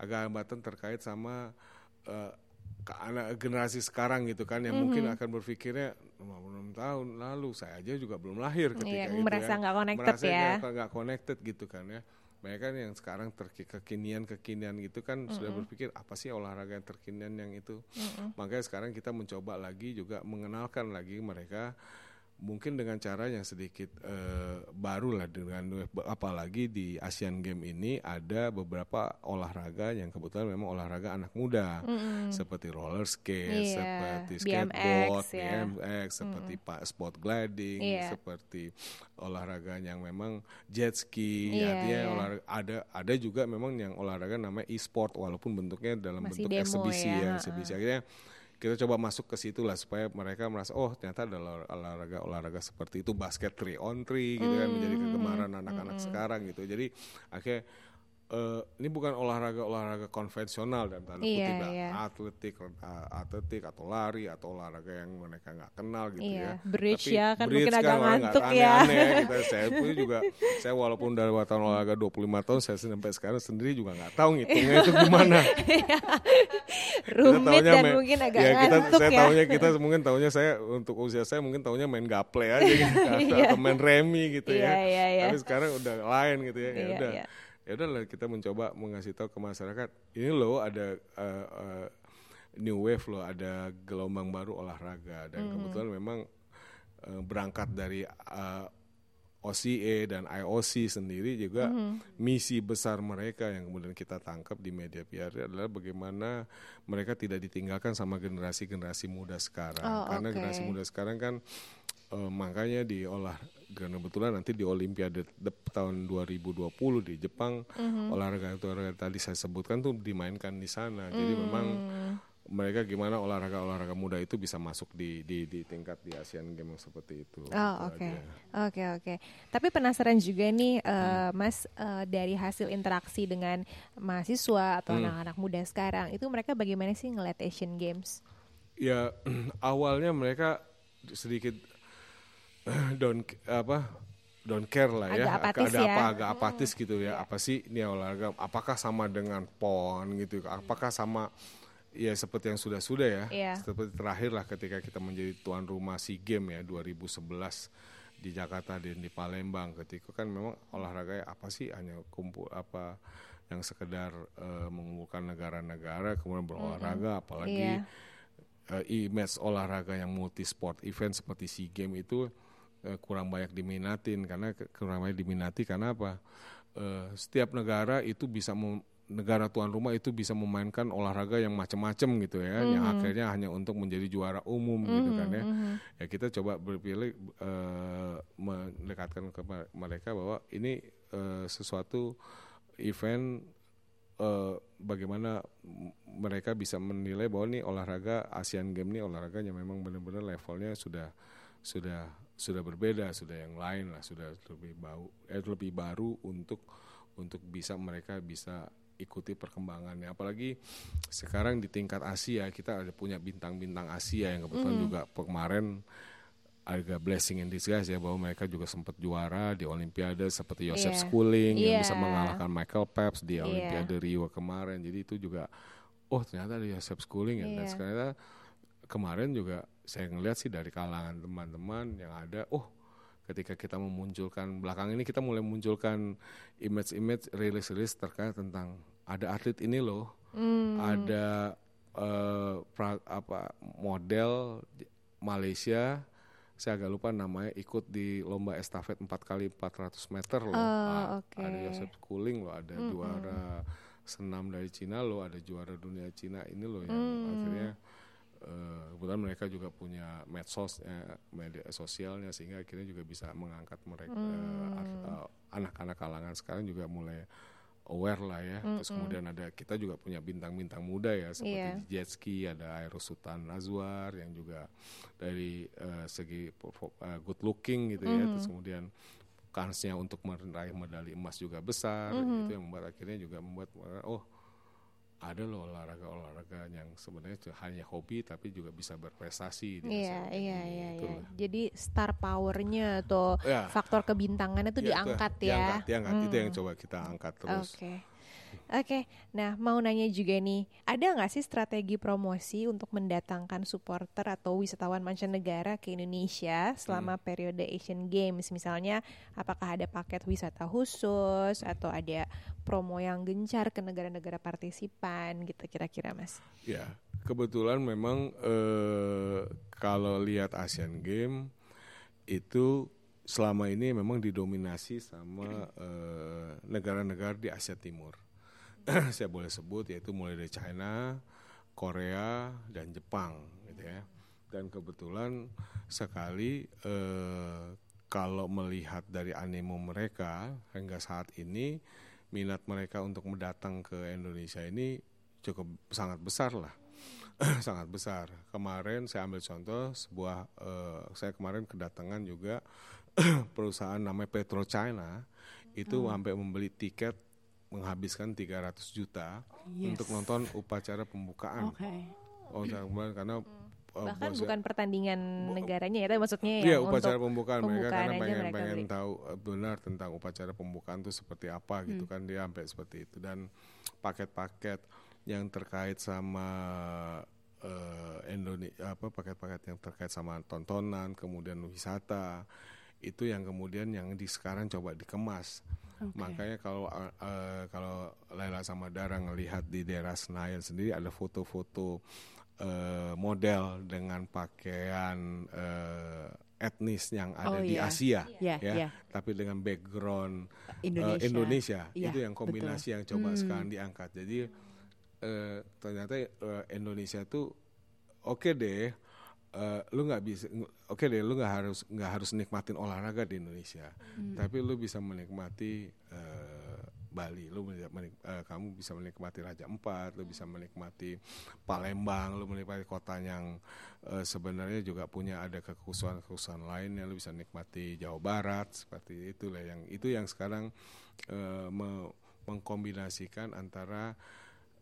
agak hambatan terkait sama uh, ke anak generasi sekarang gitu kan yang mm -hmm. mungkin akan berpikirnya 56 tahun lalu saya aja juga belum lahir ketika iya, itu merasa ya. nggak connected merasa ya nggak connected gitu kan ya mereka kan yang sekarang terkekinian kekinian gitu kan mm -hmm. sudah berpikir apa sih olahraga yang terkinian yang itu mm -hmm. makanya sekarang kita mencoba lagi juga mengenalkan lagi mereka mungkin dengan cara yang sedikit uh, baru lah dengan apalagi di Asian Game ini ada beberapa olahraga yang kebetulan memang olahraga anak muda mm. seperti roller skate, yeah. seperti skateboard, BMX, yeah. BMX seperti mm. sport gliding, yeah. seperti olahraga yang memang jet ski, yeah, artinya yeah. olahraga ada ada juga memang yang olahraga namanya e-sport walaupun bentuknya dalam Masih bentuk eksibisi ya, ya eksibisi akhirnya kita coba masuk ke situ lah supaya mereka merasa oh ternyata ada olahraga olahraga seperti itu basket three on three gitu kan menjadi hmm, kegemaran anak-anak mm. sekarang gitu jadi akhirnya uh, ini bukan olahraga olahraga konvensional dan tanda Iya, kutip ya, iya. atletik uh, atletik atau lari atau olahraga yang mereka nggak kenal gitu Iya, ya bridge Tapi ya, kan bridge mungkin agak orang nggak ngantuk ya. aneh-aneh, gitu. saya pun juga saya walaupun dari wartawan olahraga 25 tahun saya sampai sekarang sendiri juga nggak tahu ngitungnya itu gimana Kita Rumit dan main- mungkin agak ya, kita, ngantuk saya ya. taunya kita mungkin taunya saya untuk usia saya mungkin taunya main gaple aja gitu, atau, Iya. atau main remi gitu Iya, ya iya, iya. tapi sekarang udah lain gitu ya ya Iya, udah iya. Ya udah lah kita mencoba mengasih tahu ke masyarakat ini loh ada uh, uh, new wave loh ada gelombang baru olahraga dan Mm-hmm. kebetulan memang uh, berangkat dari uh, OCA dan IOC sendiri juga Mm-hmm. misi besar mereka yang kemudian kita tangkap di media PR adalah bagaimana mereka tidak ditinggalkan sama generasi-generasi muda sekarang Oh, karena oke. generasi muda sekarang kan eh, makanya di olah karena kebetulan nanti di Olimpiade de- tahun 2020 di Jepang Mm-hmm. olahraga olahraga tadi saya sebutkan tuh dimainkan di sana jadi Mm. memang mereka gimana olahraga olahraga muda itu bisa masuk di di, di tingkat di Asian Games seperti itu Oh Gitu oke, oke oke. Tapi penasaran juga nih, Hmm. eh, Mas, eh, dari hasil interaksi dengan mahasiswa atau Hmm. anak-anak muda sekarang, itu mereka bagaimana sih ngeliat Asian Games? ya awalnya mereka sedikit don't apa don't care lah ya. Agak apatis ada ya. apa agak apatis gitu ya. Apa sih ini olahraga? Apakah sama dengan pon gitu? Apakah sama ya seperti yang sudah-sudah ya? Iya. seperti terakhir lah ketika kita menjadi tuan rumah SEA Games ya 2011 di Jakarta dan di Palembang. Ketika kan memang olahraga apa sih? Hanya kumpul apa yang sekedar eh, mengumpulkan negara-negara kemudian berolahraga. Apalagi Iya. eh, image olahraga yang multi sport event seperti SEA Games itu eh, kurang banyak diminatin karena kurang banyak diminati karena apa? Eh, setiap negara itu bisa mem- negara tuan rumah itu bisa memainkan olahraga yang macam-macam gitu ya, yang akhirnya hanya untuk menjadi juara umum gitu kan ya. Ya kita coba berpilih eh, mendekatkan ke mereka bahwa ini eh, sesuatu event eh, bagaimana mereka bisa menilai bahwa ini olahraga Asian Games ini olahraga yang memang benar-benar levelnya sudah sudah sudah berbeda, sudah yang lain lah, sudah lebih bau eh, lebih baru untuk untuk bisa mereka bisa ikuti perkembangannya. Apalagi sekarang di tingkat Asia kita ada punya bintang-bintang Asia yang kebetulan juga kemarin agak blessing in disguise ya bahwa mereka juga sempat juara di Olimpiade seperti Joseph Iya. Schooling yang Iya. bisa mengalahkan Michael Phelps di Iya. Olimpiade Rio kemarin. Jadi itu juga oh ternyata ada Joseph Schooling ya. Dan Iya. ternyata kemarin juga saya ngeliat sih dari kalangan teman-teman yang ada oh ketika kita memunculkan belakang ini kita mulai memunculkan image-image rilis-rilis terkait tentang ada atlet ini loh ada eh, pra- apa model Malaysia saya agak lupa namanya ikut di lomba estafet 4 kali 400 meter loh. Oh, Ah, oke. ada Joseph Schooling loh ada juara senam dari Cina loh ada juara dunia Cina ini loh yang akhirnya eh, kebetulan mereka juga punya medsos eh, media sosialnya sehingga akhirnya juga bisa mengangkat mereka eh, at- eh, anak-anak kalangan sekarang juga mulai aware lah ya. Terus kemudian ada kita juga punya bintang-bintang muda ya seperti Iya. di jet ski ada Aero Sultan Nazwar yang juga dari eh, segi eh, good looking gitu ya. Terus kemudian kansnya untuk meraih medali emas juga besar itu yang membuat akhirnya juga membuat oh ada loh olahraga-olahraga yang sebenarnya itu hanya hobi tapi juga bisa berprestasi Iya, iya, iya, Gitu iya. lah. Jadi star powernya atau Ya. faktor kebintangannya itu Iya, itu diangkat ya. diangkat, diangkat. itu yang coba kita angkat terus Oke. Oke, nah mau nanya juga nih, ada nggak sih strategi promosi untuk mendatangkan supporter atau wisatawan mancanegara ke Indonesia selama Hmm. periode Asian Games? Misalnya, apakah ada paket wisata khusus atau ada promo yang gencar ke negara-negara partisipan gitu kira-kira, Mas? Ya, kebetulan memang eh, kalau lihat Asian Games itu selama ini memang didominasi sama eh, negara-negara di Asia Timur. Saya boleh sebut yaitu mulai dari China, Korea, dan Jepang, gitu ya. Dan kebetulan sekali eh, kalau melihat dari animo mereka hingga saat ini minat mereka untuk mendatang ke Indonesia ini cukup sangat besar lah. Sangat besar. Kemarin saya ambil contoh sebuah eh, saya kemarin kedatangan juga perusahaan namanya Petro China. Itu sampai membeli tiket menghabiskan 300 juta Yes. untuk nonton upacara pembukaan. Oke. Oh, jangan karena uh, bahkan bukan pertandingan negaranya ya, tapi maksudnya Iya yang upacara untuk pembukaan, mereka pembukaan karena pengen mereka pengen beli. tahu uh, benar tentang upacara pembukaan itu seperti apa gitu kan dia sampai seperti itu dan paket-paket yang terkait sama Indonesia apa paket-paket yang terkait sama tontonan kemudian wisata itu yang kemudian yang di sekarang coba dikemas makanya kalau uh, uh, kalau Laila sama Dara ngelihat di daerah Senayan sendiri ada foto-foto uh, model dengan pakaian uh, etnis yang ada Oh, di iya. Asia Iya, ya iya. tapi dengan background uh, Indonesia. Indonesia Iya, itu yang kombinasi yang betul. coba Hmm. sekarang diangkat jadi eh, ternyata eh, Indonesia tuh oke deh eh, lu nggak bisa oke deh lu nggak harus nggak harus nikmatin olahraga di Indonesia. Hmm. tapi lu bisa menikmati eh, Bali. Lu menik- eh, kamu bisa menikmati Raja Empat lu bisa menikmati Palembang lu menikmati kota yang eh, sebenarnya juga punya ada kekhususan-kekhususan lainnya. Lu bisa nikmati Jawa Barat seperti itulah yang itu yang sekarang eh, me- mengkombinasikan antara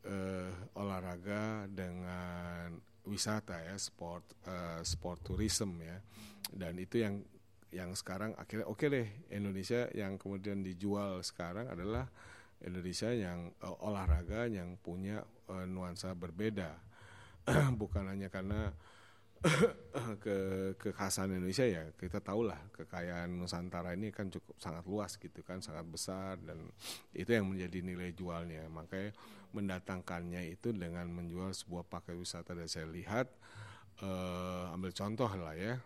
eh, olahraga dengan wisata ya sport eh, sport tourism ya. Dan itu yang yang sekarang akhirnya oke deh Indonesia yang kemudian dijual sekarang adalah Indonesia yang eh, olahraga yang punya eh, nuansa berbeda. Bukan hanya karena ke kekhasan Indonesia ya kita tahulah kekayaan Nusantara ini kan cukup sangat luas gitu kan sangat besar dan itu yang menjadi nilai jualnya. Makanya mendatangkannya itu dengan menjual sebuah paket wisata. Dan saya lihat eh, ambil contoh lah ya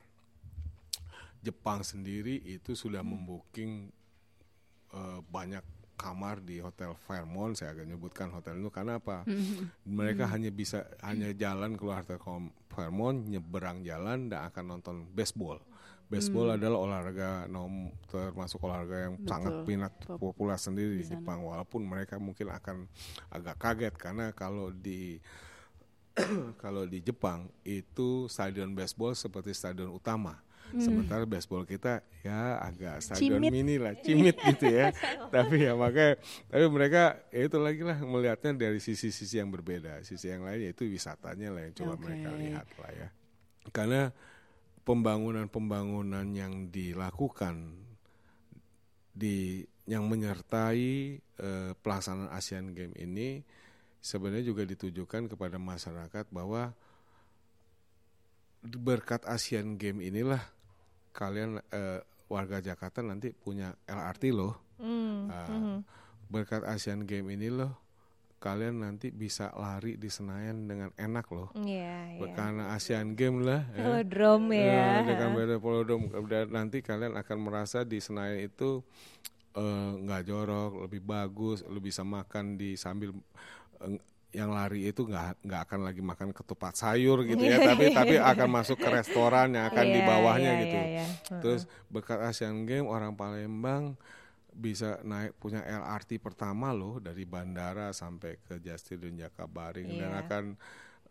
Jepang sendiri itu sudah membooking eh, banyak kamar di hotel Fairmont. Saya akan nyebutkan hotel itu karena apa? Mereka hanya bisa hanya jalan keluar hotel Fairmont nyeberang jalan dan akan nonton baseball. Baseball adalah olahraga nom termasuk olahraga yang sangat minat populer sendiri di Jepang. Walaupun mereka mungkin akan agak kaget karena kalau di kalau di Jepang itu stadion baseball seperti stadion utama. Sementara baseball kita ya agak stadion Cimit. mini lah, cimit gitu ya. tapi ya makanya tapi mereka ya itu lagi lah melihatnya dari sisi-sisi yang berbeda. Sisi yang lain yaitu wisatanya lah yang coba Oke. mereka lihat lah ya. Karena pembangunan-pembangunan yang dilakukan di yang menyertai eh, pelaksanaan Asian Games ini sebenarnya juga ditujukan kepada masyarakat bahwa berkat Asian Games inilah kalian eh, warga Jakarta nanti punya LRT loh. Hmm, Ah, mhm. Berkat Asian Games ini loh kalian nanti bisa lari di Senayan dengan enak loh. Iya, iya. Karena Asian Games lah. Velodrome ya. Ya, dengan beda velodrome dan nanti kalian akan merasa di Senayan itu eh, nggak jorok, lebih bagus, lu bisa makan di sambil eh, yang lari itu nggak nggak akan lagi makan ketupat sayur gitu ya, tapi tapi akan masuk ke restoran yang akan di Iya, bawahnya iya, gitu. iya, iya. Terus berkat Asian Games orang Palembang bisa naik punya LRT pertama loh dari bandara sampai ke Stadion Jakabaring dan Iya. akan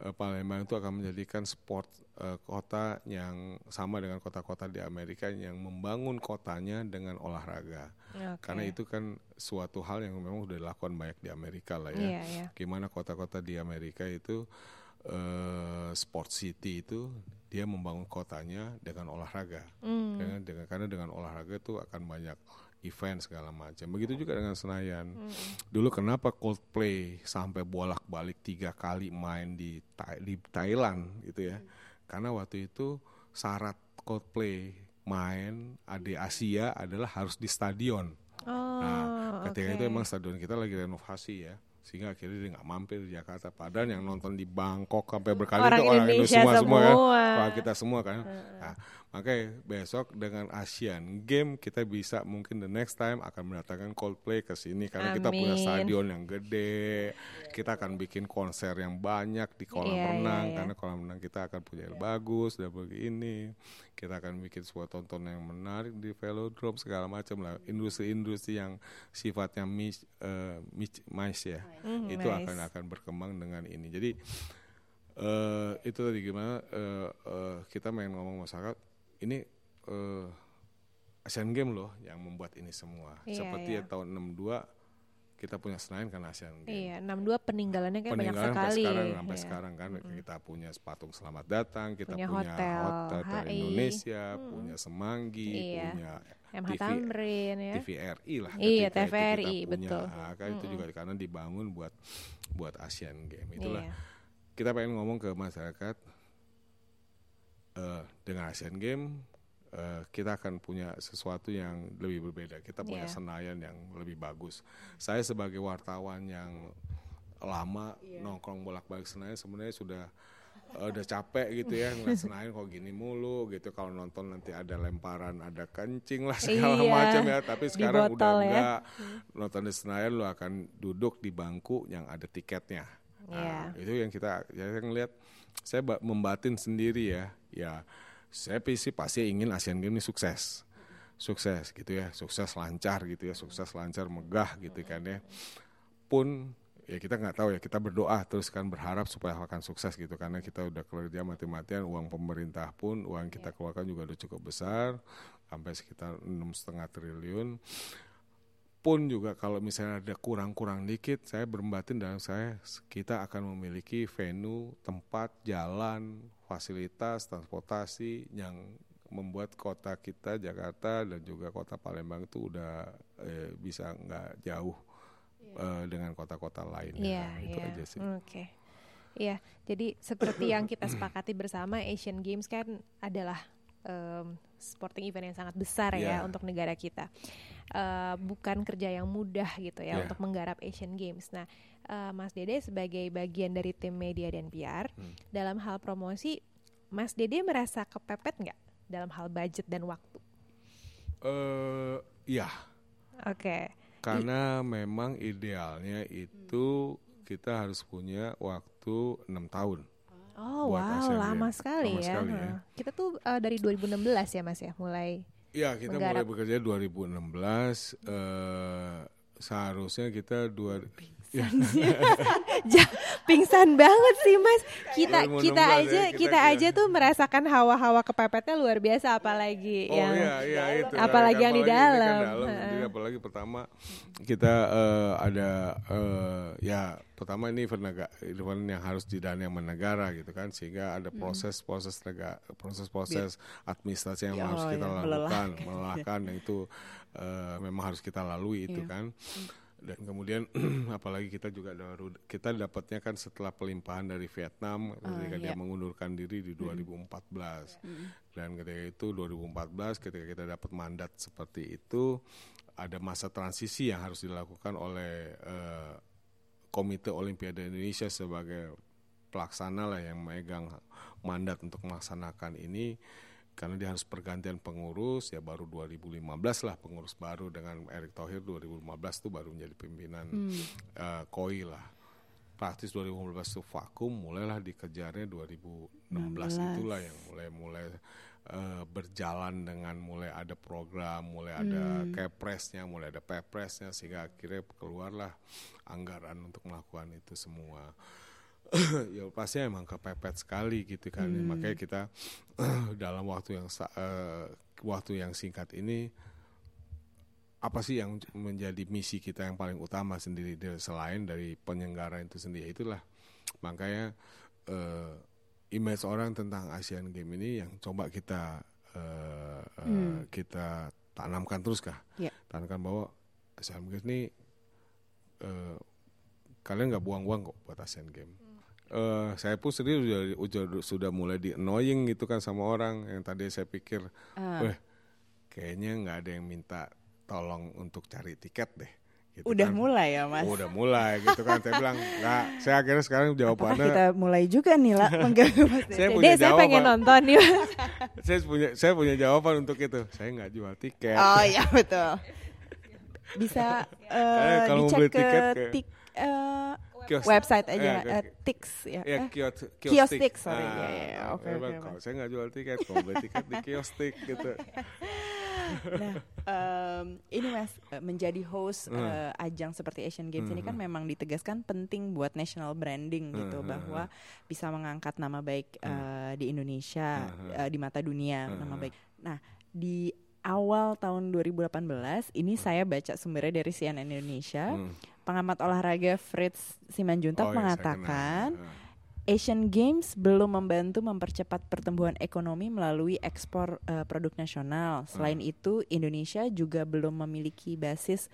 Palembang itu akan menjadikan sport eh, kota yang sama dengan kota-kota di Amerika yang membangun kotanya dengan olahraga. Oke. Karena itu kan suatu hal yang memang sudah dilakukan banyak di Amerika lah ya. Iya, iya. Gimana kota-kota di Amerika itu eh, sport city itu dia membangun kotanya dengan olahraga. Hmm. Dengan, dengan karena dengan olahraga itu akan banyak event segala macam. Begitu juga dengan Senayan. Dulu kenapa Coldplay sampai bolak-balik tiga kali main di di Thailand gitu ya? Karena waktu itu syarat Coldplay main di Asia adalah harus di stadion. Oh, Nah, ketika oke. itu emang stadion kita lagi renovasi ya, sehingga akhirnya dia nggak mampir di Jakarta. Padahal yang nonton di Bangkok sampai berkali Orang itu orang Indonesia Indonesia semua, semua kan, semua. Orang kita semua kan. Nah, makanya besok dengan Asian Game kita bisa mungkin the next time akan mendatangkan Coldplay ke sini karena kita punya Amin. stadion yang gede. Kita akan bikin konser yang banyak di kolam iya, renang iya. karena kolam renang kita akan punya yang bagus dan begini. Kita akan bikin sebuah tontonan yang menarik di velodrome segala macam lah. Industri-industri yang sifatnya mis, eh, mis- mais ya, Hmm, itu nice. akan akan berkembang dengan ini. Jadi eh itu tadi gimana eh, eh, kita main ngomong masyarakat ini eh, Asian Games loh yang membuat ini semua. Iya, Seperti iya. ya tahun 62 kita punya Senayan kan Asian Games. Iya, 62 peninggalannya banyak Peninggalan sekali. sampai sekarang sampai Iya. sekarang kan kita punya patung selamat datang, kita Punya punya, hotel hotel, HI. Indonesia, punya Semanggi, Iya. punya MH TV Tamrin ya. TVRI lah. Iya, ketika itu TVRI, kita punya. betul. Ah, kan itu juga karena dibangun buat buat Asian Games. Itulah Iya. kita pengen ngomong ke masyarakat eh, dengan Asian Games eh, kita akan punya sesuatu yang lebih berbeda. Kita punya Iya. Senayan yang lebih bagus. Saya sebagai wartawan yang lama nongkrong bolak-balik Senayan sebenarnya sudah eh, udah capek gitu ya ngeliat Senayan kok gini mulu gitu kalau nonton nanti ada lemparan ada kencing lah segala Iya, macam ya tapi sekarang udah ya. enggak nonton di Senayan lu akan duduk di bangku yang ada tiketnya Nah, itu yang kita saya ngelihat saya ba- membatin sendiri ya. Ya saya sih pasti ingin Asian Games ini sukses. Sukses gitu ya. Sukses lancar gitu ya. Sukses lancar megah gitu kan ya. Pun ya kita nggak tahu ya. Kita berdoa terus kan berharap supaya akan sukses gitu karena kita udah kerja mati-matian uang pemerintah pun uang kita keluarkan juga udah cukup besar sampai sekitar enam setengah triliun pun juga kalau misalnya ada kurang-kurang dikit saya berbatin dalam saya kita akan memiliki venue tempat jalan fasilitas transportasi yang membuat kota kita Jakarta dan juga kota Palembang itu udah eh, bisa nggak jauh eh, dengan kota-kota lainnya Iya, Nah, itu iya. aja sih Oke. Iya, jadi seperti yang kita sepakati bersama Asian Games kan adalah em, sporting event yang sangat besar ya Iya. untuk negara kita. Eh, bukan kerja yang mudah gitu ya Iya. untuk menggarap Asian Games. Nah, eh, Mas Dede sebagai bagian dari tim media dan PR Hmm. dalam hal promosi, Mas Dede merasa kepepet nggak dalam hal budget dan waktu? eh ya Oke. karena memang idealnya itu kita harus punya waktu enam tahun Oh Buat wow, Asian lama Games. sekali Lama ya. sekali ya. Kita tuh eh, dari 2016 ya Mas ya, mulai Ya kita Menggarap. mulai bekerja 2016 eh seharusnya kita dua ya, Ja- pingsan banget sih mas kita 2016 kita ya, aja kita kita kira. aja tuh merasakan hawa-hawa kepepetnya luar biasa apalagi oh yang iya iya itu apalagi yang di kan dalam. dalam Heeh. Jadi apalagi pertama kita eh, ada eh, ya pertama ini event, nega- event yang harus didanai sama negara gitu kan sehingga ada Hmm. proses-proses nega proses-proses administrasi yang Ya, harus oh kita ya, lakukan melelahkan. melelahkan dan itu eh, memang harus kita lalui itu Iya. kan dan kemudian apalagi kita juga baru kita dapatnya kan setelah pelimpahan dari Vietnam ketika dia iya. mengundurkan diri di 2014 dan ketika itu 2014 ketika kita dapat mandat seperti itu ada masa transisi yang harus dilakukan oleh eh, Komite Olimpiade Indonesia sebagai pelaksana lah yang memegang mandat untuk melaksanakan ini karena dia harus pergantian pengurus ya baru 2015 lah pengurus baru dengan Erick Thohir 2015 itu baru menjadi pimpinan eh, KOI lah. Praktis 2015 itu vakum mulailah dikejarnya 2016 itulah yang mulai mulai eh, berjalan dengan mulai ada program mulai ada kepresnya mulai ada pepresnya sehingga akhirnya keluarlah anggaran untuk melakukan itu semua ya pasti emang kepepet sekali gitu kan. Makanya kita dalam waktu yang eh, waktu yang singkat ini apa sih yang menjadi misi kita yang paling utama sendiri selain dari penyelenggara itu sendiri? Itulah. Makanya eh, image orang tentang Asian Games ini yang coba kita eh, eh, kita tanamkan terus kah? Ya. tanamkan bahwa Asian Games ini eh, kalian nggak buang-buang kok buat Asian Games Eh, saya pun sendiri sudah, sudah sudah mulai di annoying gitu kan sama orang yang tadi saya pikir, Ah. weh kayaknya nggak ada yang minta tolong untuk cari tiket deh. Gitu Udah kan. mulai ya mas. Udah mulai gitu kan. Saya bilang nggak. Saya akhirnya sekarang Apakah jawabannya kita mulai juga nih lah Dede? saya punya saya pengen jawaban. nonton nih Mas. saya punya saya punya jawaban untuk itu. Saya nggak jual tiket. Oh iya betul. Bisa eh, Karena kalau dicek beli ke tiket ke- tik, eh, Kios- website aja eh, ke- Tix ya. Ya Eh, kios Kiostik, sorry. Ah, Iya, iya, iya. Oke, bilang, Mas. kalau saya nggak jual tiket, kalau beli tiket di kiostik gitu. Nah, em, ini mas eh, menjadi host Hmm. eh, ajang seperti Asian Games ini kan memang ditegaskan penting buat national branding gitu Hmm, bahwa bisa mengangkat nama baik eh, di Indonesia Hmm. eh, di mata dunia Hmm. nama baik. Nah di awal tahun 2018 ini saya baca sumbernya dari CNN Indonesia Hmm. Pengamat olahraga Fritz Simanjuntak Oh, iya, mengatakan. Asian Games belum membantu mempercepat pertumbuhan ekonomi melalui ekspor eh, produk nasional. Selain itu, Indonesia juga belum memiliki basis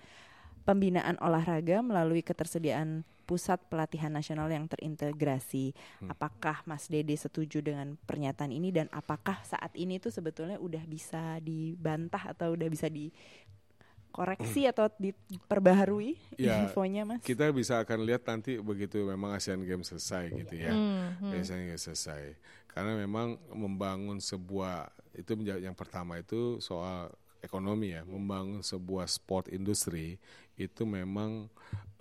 pembinaan olahraga melalui ketersediaan pusat pelatihan nasional yang terintegrasi. Apakah Mas Dede setuju dengan pernyataan ini dan apakah saat ini tuh sebetulnya udah bisa dibantah atau udah bisa dikoreksi atau diperbaharui Ya, infonya, Mas? Kita bisa akan lihat nanti begitu memang Asian Games selesai gitu ya. Hmm, Asian Games selesai. Karena memang membangun sebuah itu menjadi yang pertama itu soal ekonomi ya, membangun sebuah sport industri itu memang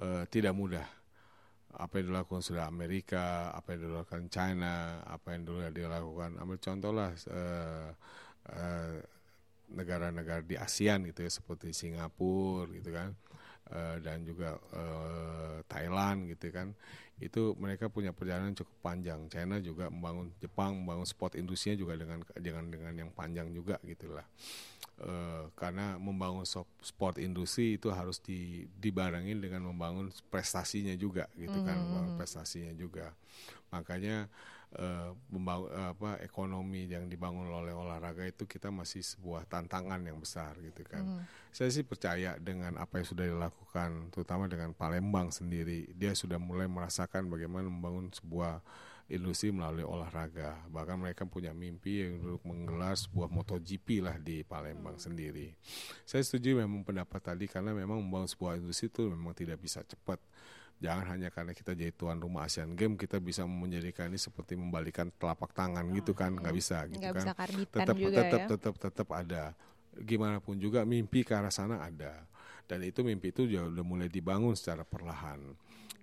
eh, tidak mudah. Apa yang dilakukan sudah Amerika, apa yang dilakukan China, apa yang dulu dilakukan. Ambil contoh lah eh, negara-negara di ASEAN gitu ya seperti Singapura gitu kan eh, dan juga eh, Thailand gitu kan itu mereka punya perjalanan cukup panjang. China juga membangun Jepang membangun sport industrinya juga dengan dengan dengan yang panjang juga gitulah Eh, karena membangun sport industri itu harus di, dibarengin dengan membangun prestasinya juga gitu kan membangun prestasinya juga. Makanya eh, membangun apa ekonomi yang dibangun oleh olahraga itu kita masih sebuah tantangan yang besar gitu kan. Saya sih percaya dengan apa yang sudah dilakukan terutama dengan Palembang sendiri dia sudah mulai merasakan bagaimana membangun sebuah industri melalui olahraga. Bahkan mereka punya mimpi yang untuk menggelar sebuah MotoGP lah di Palembang sendiri. Saya setuju memang pendapat tadi karena memang membangun sebuah industri itu memang tidak bisa cepat jangan hanya karena kita jadi tuan rumah Asian Games kita bisa menjadikan ini seperti membalikan telapak tangan gitu kan. Nggak bisa gitu Nggak kan. bisa tetap juga tetap ya. tetap tetap ada. Gimana pun juga mimpi ke arah sana ada. Dan itu mimpi itu juga udah mulai dibangun secara perlahan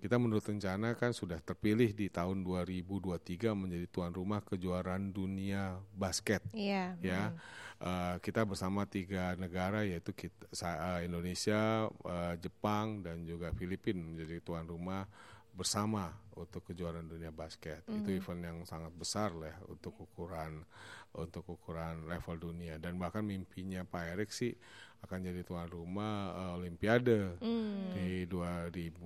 kita menurut rencana kan sudah terpilih di tahun 2023 menjadi tuan rumah kejuaraan dunia basket Iya. ya Eh, kita bersama tiga negara yaitu kita, eh, Indonesia, eh, Jepang dan juga Filipina menjadi tuan rumah bersama untuk kejuaraan dunia basket. Itu event yang sangat besar lah untuk ukuran untuk ukuran level dunia dan bahkan mimpinya Pak Erik sih akan jadi tuan rumah eh, Olimpiade Hmm. di 2000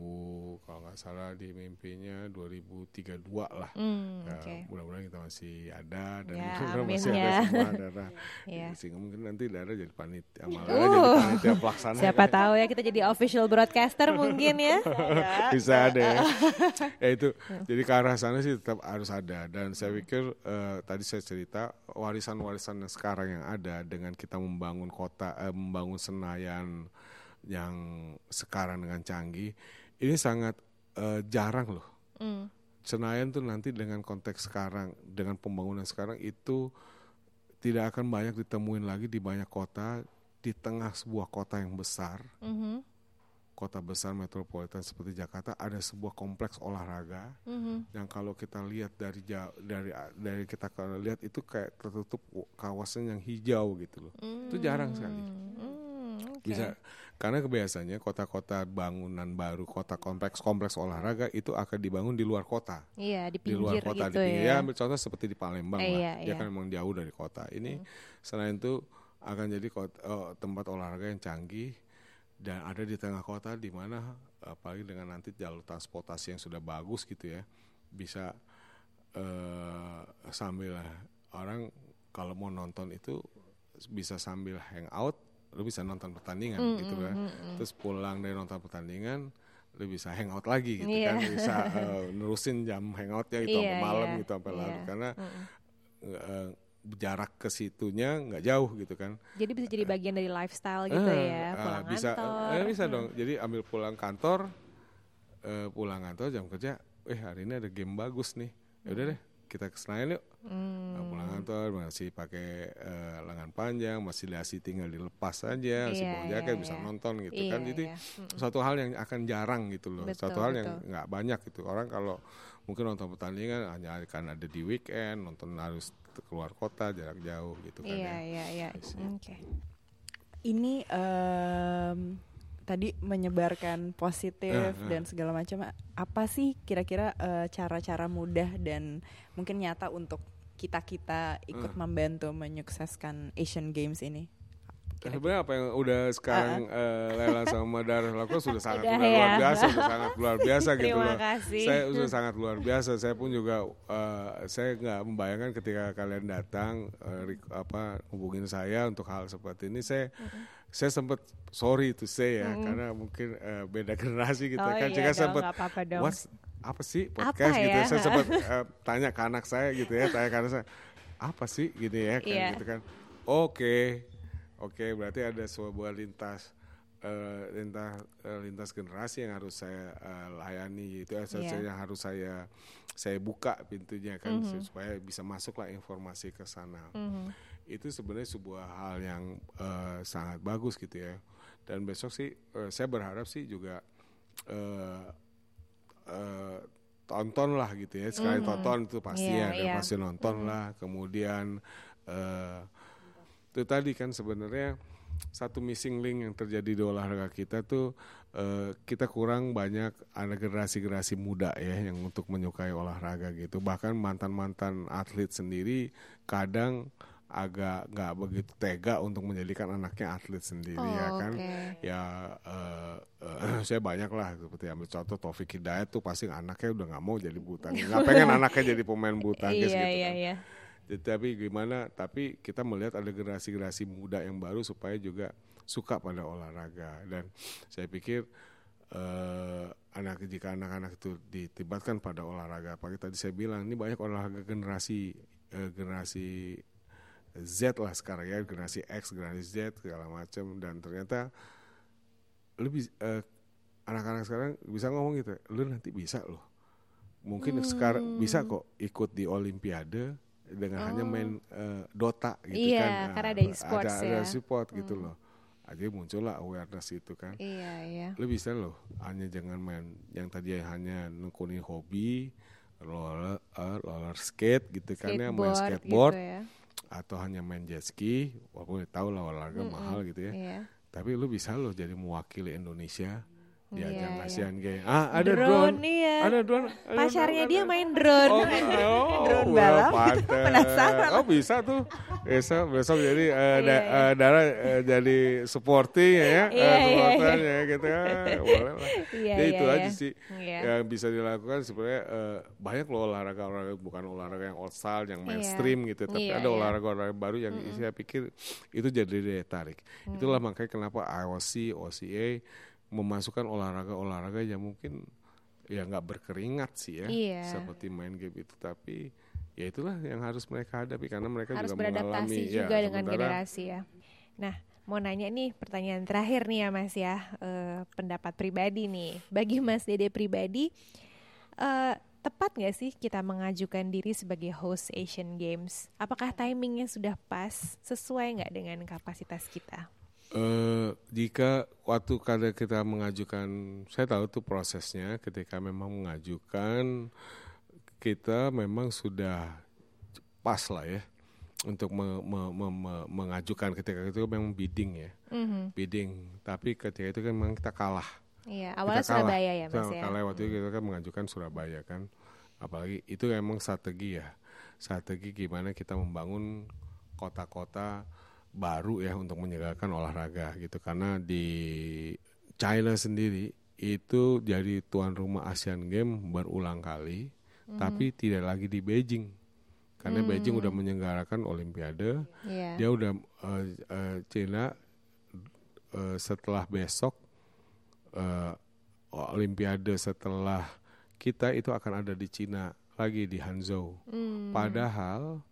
kalau nggak salah di mimpinya 2032 lah. Hmm, Ya, oke. mudah-mudahan kita masih ada dan Ya, amin masih ada ya. semua daerah. Iya. Sehingga mungkin nanti daerah jadi panitia, malah Uh. jadi panitia pelaksana. Siapa tahu ya kita jadi official broadcaster mungkin ya. bisa ada ya. ya itu jadi ke arah sana sih tetap harus ada dan saya pikir eh, tadi saya cerita warisan-warisan yang sekarang yang ada dengan kita membangun kota eh, membangun Senayan yang sekarang dengan canggih ini sangat eh, jarang loh Hmm. Senayan tuh nanti dengan konteks sekarang dengan pembangunan sekarang itu tidak akan banyak ditemuin lagi di banyak kota di tengah sebuah kota yang besar Mhm. kota besar metropolitan seperti Jakarta ada sebuah kompleks olahraga Mhm. yang kalau kita lihat dari jauh dari dari kita kalau lihat itu kayak tertutup kawasan yang hijau gitu loh itu jarang sekali Hmm, oke. Bisa karena kebiasaannya kota-kota bangunan baru kota kompleks kompleks olahraga itu akan dibangun di luar kota. Iya di di luar pinggir kota gitu di pinggir. ya. ya ambil contoh seperti di Palembang Eh, lah. iya, dia iya. kan memang jauh dari kota. Ini selain itu akan jadi kota, eh, tempat olahraga yang canggih dan ada di tengah kota di mana apalagi dengan nanti jalur transportasi yang sudah bagus gitu ya bisa eh, sambil orang kalau mau nonton itu bisa sambil hangout lu bisa nonton pertandingan Mm, gitu mm, kan mm, mm. terus pulang dari nonton pertandingan lu bisa hangout lagi gitu Iya. kan bisa eh, nerusin jam hangoutnya gitu sampai Iya, malam iya, gitu sampai larut iya. karena Mm-mm. eh, jarak ke situnya nggak jauh gitu kan Jadi bisa jadi bagian dari lifestyle gitu Eh, ya, eh, pulang bisa kantor. eh, bisa Hmm. dong jadi ambil pulang kantor eh, pulang kantor jam kerja eh hari ini ada game bagus nih ya udah deh kita ke Senayan yuk Hmm. Nah, pulang kantor masih pakai eh, lengan panjang masih dasi tinggal dilepas saja masih Iya, bawa jaket iya, bisa iya. nonton gitu Iya, kan jadi iya. Mm-mm. suatu hal yang akan jarang gitu loh Betul, suatu hal yang nggak banyak gitu orang kalau mungkin nonton pertandingan hanya akan ada di weekend nonton harus keluar kota jarak jauh gitu kan Iya, ya iya, iya. Oke. ini em, tadi menyebarkan positif Eh, eh. dan segala macam apa sih kira-kira eh, cara-cara mudah dan mungkin nyata untuk kita kita ikut Eh. membantu menyukseskan Asian Games ini Sebenarnya apa yang udah sekarang uh, uh, Lela sama Dar lakukan sudah sangat Udah luar, ya. luar biasa, sudah sangat luar biasa gitu Terima loh. kasih. Saya sudah sangat luar biasa. Saya pun juga uh, saya nggak membayangkan ketika kalian datang uh, apa hubungin saya untuk hal seperti ini. Saya saya sempat sorry to say ya karena mungkin uh, beda generasi gitu Oh kan. iya Jika sempat. "What's- apa sih Apa podcast gitu ya? ya. Saya sempat uh, tanya ke anak saya gitu ya, tanya ke anak saya apa sih gitu ya kayak Iya. gitu kan. Oke. Oke, berarti ada sebuah lintas eh, lintas eh, lintas generasi yang harus saya eh, layani itu Iya. yeah. yang harus saya saya buka pintunya kan Mhm. supaya bisa masuklah informasi ke sana. Mhm. Itu sebenarnya sebuah hal yang eh, sangat bagus gitu ya. Dan besok sih eh, saya berharap sih juga eh, tonton lah gitu ya sekali Mhm. tonton itu pasti Iya, ada iya. pasti nonton lah kemudian eh, itu tadi kan sebenarnya satu missing link yang terjadi di olahraga kita tuh eh, kita kurang banyak ada generasi-generasi muda ya yang untuk menyukai olahraga gitu bahkan mantan-mantan atlet sendiri kadang agak nggak begitu tega untuk menjadikan anaknya atlet sendiri Oh, ya kan oke. ya eh, eh, saya banyak lah seperti ambil contoh Taufik Hidayat tuh pasti anaknya udah nggak mau jadi tangkis nggak pengen anaknya jadi pemain tangkis Iya gitu iya kan. iya. Jadi, Tapi gimana? Tapi kita melihat ada generasi-generasi muda yang baru supaya juga suka pada olahraga dan saya pikir eh, anak jika anak-anak itu ditibatkan pada olahraga, apalagi tadi saya bilang ini banyak olahraga generasi eh, generasi Z lah sekarang ya generasi X, generasi Z segala macam dan ternyata lebih eh, anak-anak sekarang bisa ngomong gitu, lu nanti bisa loh. Mungkin sekarang bisa kok ikut di Olimpiade dengan hanya main eh, Dota gitu Iya, kan. Nah, karena ada e-sports ada, ada ya. support gitu loh. Akhirnya muncullah awareness itu kan. Iya iya. Lu bisa loh hanya jangan main yang tadi hanya nekunin hobi roller, eh, roller skate gitu kan ya main skateboard gitu ya. Atau hanya main jet ski walaupun tahu lah olahraga mahal gitu ya Iya. tapi lu bisa loh jadi mewakili Indonesia di Iya, ajang iya. Asian Games ah ada Drone, drone, iya. ada drone ada Pacarnya drone, dia ada. main drone. Oh, oh, Drone balap. pantes. Penasaran. Oh bisa tuh. Besok besok jadi eh, da- Iya, iya. eh, Dara eh, jadi supporting ya, ya. Iya, Eh, iya, supporter ya gitu ya. Boleh lah. Iya, Ya iya, itu iya. aja sih Iya. yang bisa dilakukan sebenarnya eh, banyak loh olahraga olahraga bukan olahraga yang old style yang mainstream gitu, tapi Iya, ada iya. olahraga olahraga baru yang saya pikir itu jadi daya tarik. Itulah makanya kenapa IOC, OCA memasukkan olahraga-olahraga yang mungkin ya nggak berkeringat sih ya Iya. seperti main game itu tapi ya itulah yang harus mereka hadapi karena mereka harus juga beradaptasi mengalami juga ya, dengan generasi ya. Nah, mau nanya nih pertanyaan terakhir nih ya Mas ya, Eh, pendapat pribadi nih. Bagi Mas Dede pribadi, eh, tepat nggak sih kita mengajukan diri sebagai host Asian Games? Apakah timingnya sudah pas, sesuai nggak dengan kapasitas kita? Eh, jika waktu kada kita mengajukan, saya tahu tuh prosesnya ketika memang mengajukan kita memang sudah pas lah ya untuk me- me- me- me- mengajukan. Ketika itu memang bidding ya. Mhm. bidding. Tapi ketika itu kan memang kita kalah. Iya, awalnya Kita kalah. Surabaya ya Mas Kita ya. kalah waktu itu kita kan mengajukan Surabaya kan. Apalagi itu memang strategi ya. Strategi gimana kita membangun kota-kota baru ya untuk menyegarkan olahraga gitu karena di China sendiri itu jadi tuan rumah Asian Games berulang kali tapi tidak lagi di Beijing karena Beijing udah menyelenggarakan Olimpiade Iya. dia udah eh, eh, Cina eh, setelah besok eh, Olimpiade setelah kita itu akan ada di Cina lagi di Hangzhou. Hmm. Padahal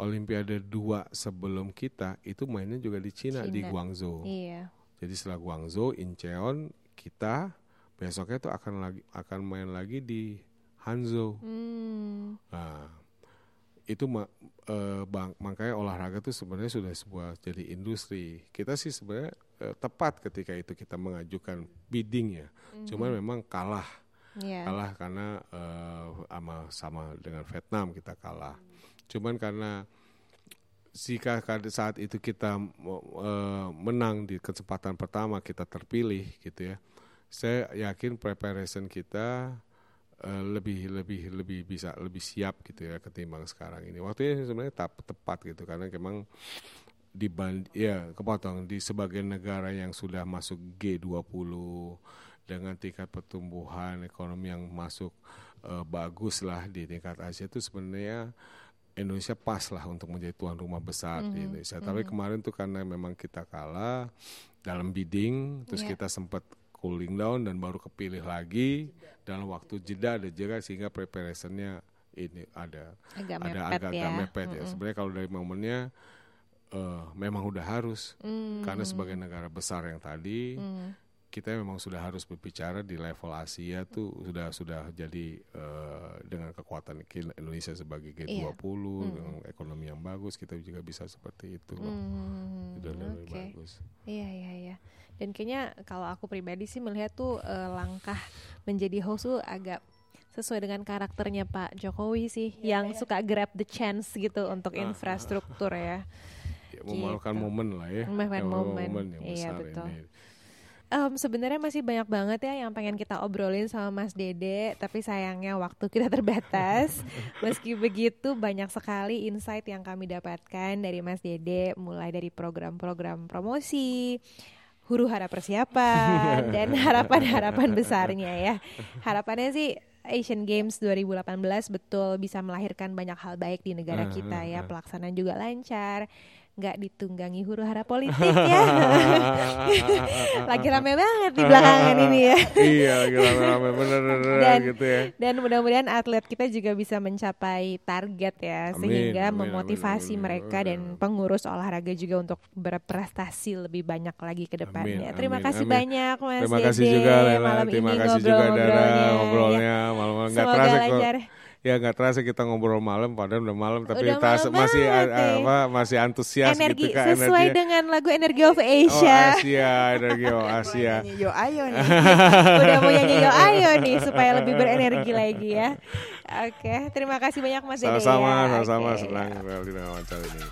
Olimpiade 2 sebelum kita itu mainnya juga di Cina, di Cina. Guangzhou. Iya. Jadi setelah Guangzhou, Incheon, kita besoknya itu akan lagi akan main lagi di Hangzhou. Hmm. Nah, itu ma- eh, bang, makanya olahraga itu sebenarnya sudah sebuah jadi industri. Kita sih sebenarnya eh, tepat ketika itu kita mengajukan bidding ya. Cuman memang kalah, Iya. kalah karena eh, sama sama dengan Vietnam kita kalah. Cuman karena jika saat itu kita eh, menang di kesempatan pertama kita terpilih gitu ya. Saya yakin preparation kita eh, lebih lebih lebih bisa lebih siap gitu ya ketimbang sekarang ini. Waktunya sebenarnya tap, tepat gitu karena memang diband ya kepotong di sebagian negara yang sudah masuk G20 dengan tingkat pertumbuhan ekonomi yang masuk uh, bagus lah di tingkat Asia itu sebenarnya Indonesia pas lah untuk menjadi tuan rumah besar mm -hmm. di mm-hmm. Indonesia. Mm -hmm. Tapi mm-hmm. kemarin tuh karena memang kita kalah dalam bidding, terus yeah. kita sempat cooling down dan baru kepilih lagi dalam waktu jeda ada jeda sehingga preparationnya ini ada agak ada mepet agak, ya. agak mepet mm -hmm. ya. Sebenarnya kalau dari momennya uh, memang udah harus mm -hmm. karena sebagai negara besar yang tadi. Mm -hmm kita memang sudah harus berbicara di level Asia tuh sudah sudah jadi uh, dengan kekuatan Indonesia sebagai G20 iya. hmm. dengan ekonomi yang bagus kita juga bisa seperti itu loh. Hmm. Sudah lebih okay. bagus. Iya iya iya. Dan kayaknya kalau aku pribadi sih melihat tuh uh, langkah menjadi host tuh agak sesuai dengan karakternya Pak Jokowi sih ya, yang ya. suka grab the chance gitu untuk ah, infrastruktur ya. ya memalukan gitu. momen lah ya. Memalukan momen. momen yang iya, betul. ini um, sebenarnya masih banyak banget ya yang pengen kita obrolin sama Mas Dede, tapi sayangnya waktu kita terbatas. Meski begitu banyak sekali insight yang kami dapatkan dari Mas Dede, mulai dari program-program promosi, huru hara persiapan dan harapan-harapan besarnya ya. Harapannya sih Asian Games 2018 betul bisa melahirkan banyak hal baik di negara kita ya, pelaksanaan juga lancar nggak ditunggangi huru hara politik ya. lagi rame banget di belakangan ini ya. iya, lagi rame-rame bener, dan, gitu ya. Dan mudah-mudahan atlet kita juga bisa mencapai target ya amin, sehingga amin, memotivasi amin, mereka amin, dan pengurus olahraga juga untuk berprestasi lebih banyak lagi ke depannya. Amin, Terima amin, kasih amin. banyak Mas Terima kasih juga Lela. malam Terima ini ngobrol-ngobrolnya. Ngobrolnya ya. malam nggak terasa lancar. kok ya nggak terasa kita ngobrol malam padahal udah malam tapi udah terasa malam masih apa masih antusias energi, gitu kan sesuai energi. dengan lagu Energy of Asia. Oh, Asia, Energy of Asia. yo ayo nih. udah mau nyanyi yo ayo nih supaya lebih berenergi lagi ya. Oke, terima kasih banyak Mas Sama-sama, ya. sama-sama okay. senang dengan wawancara ini.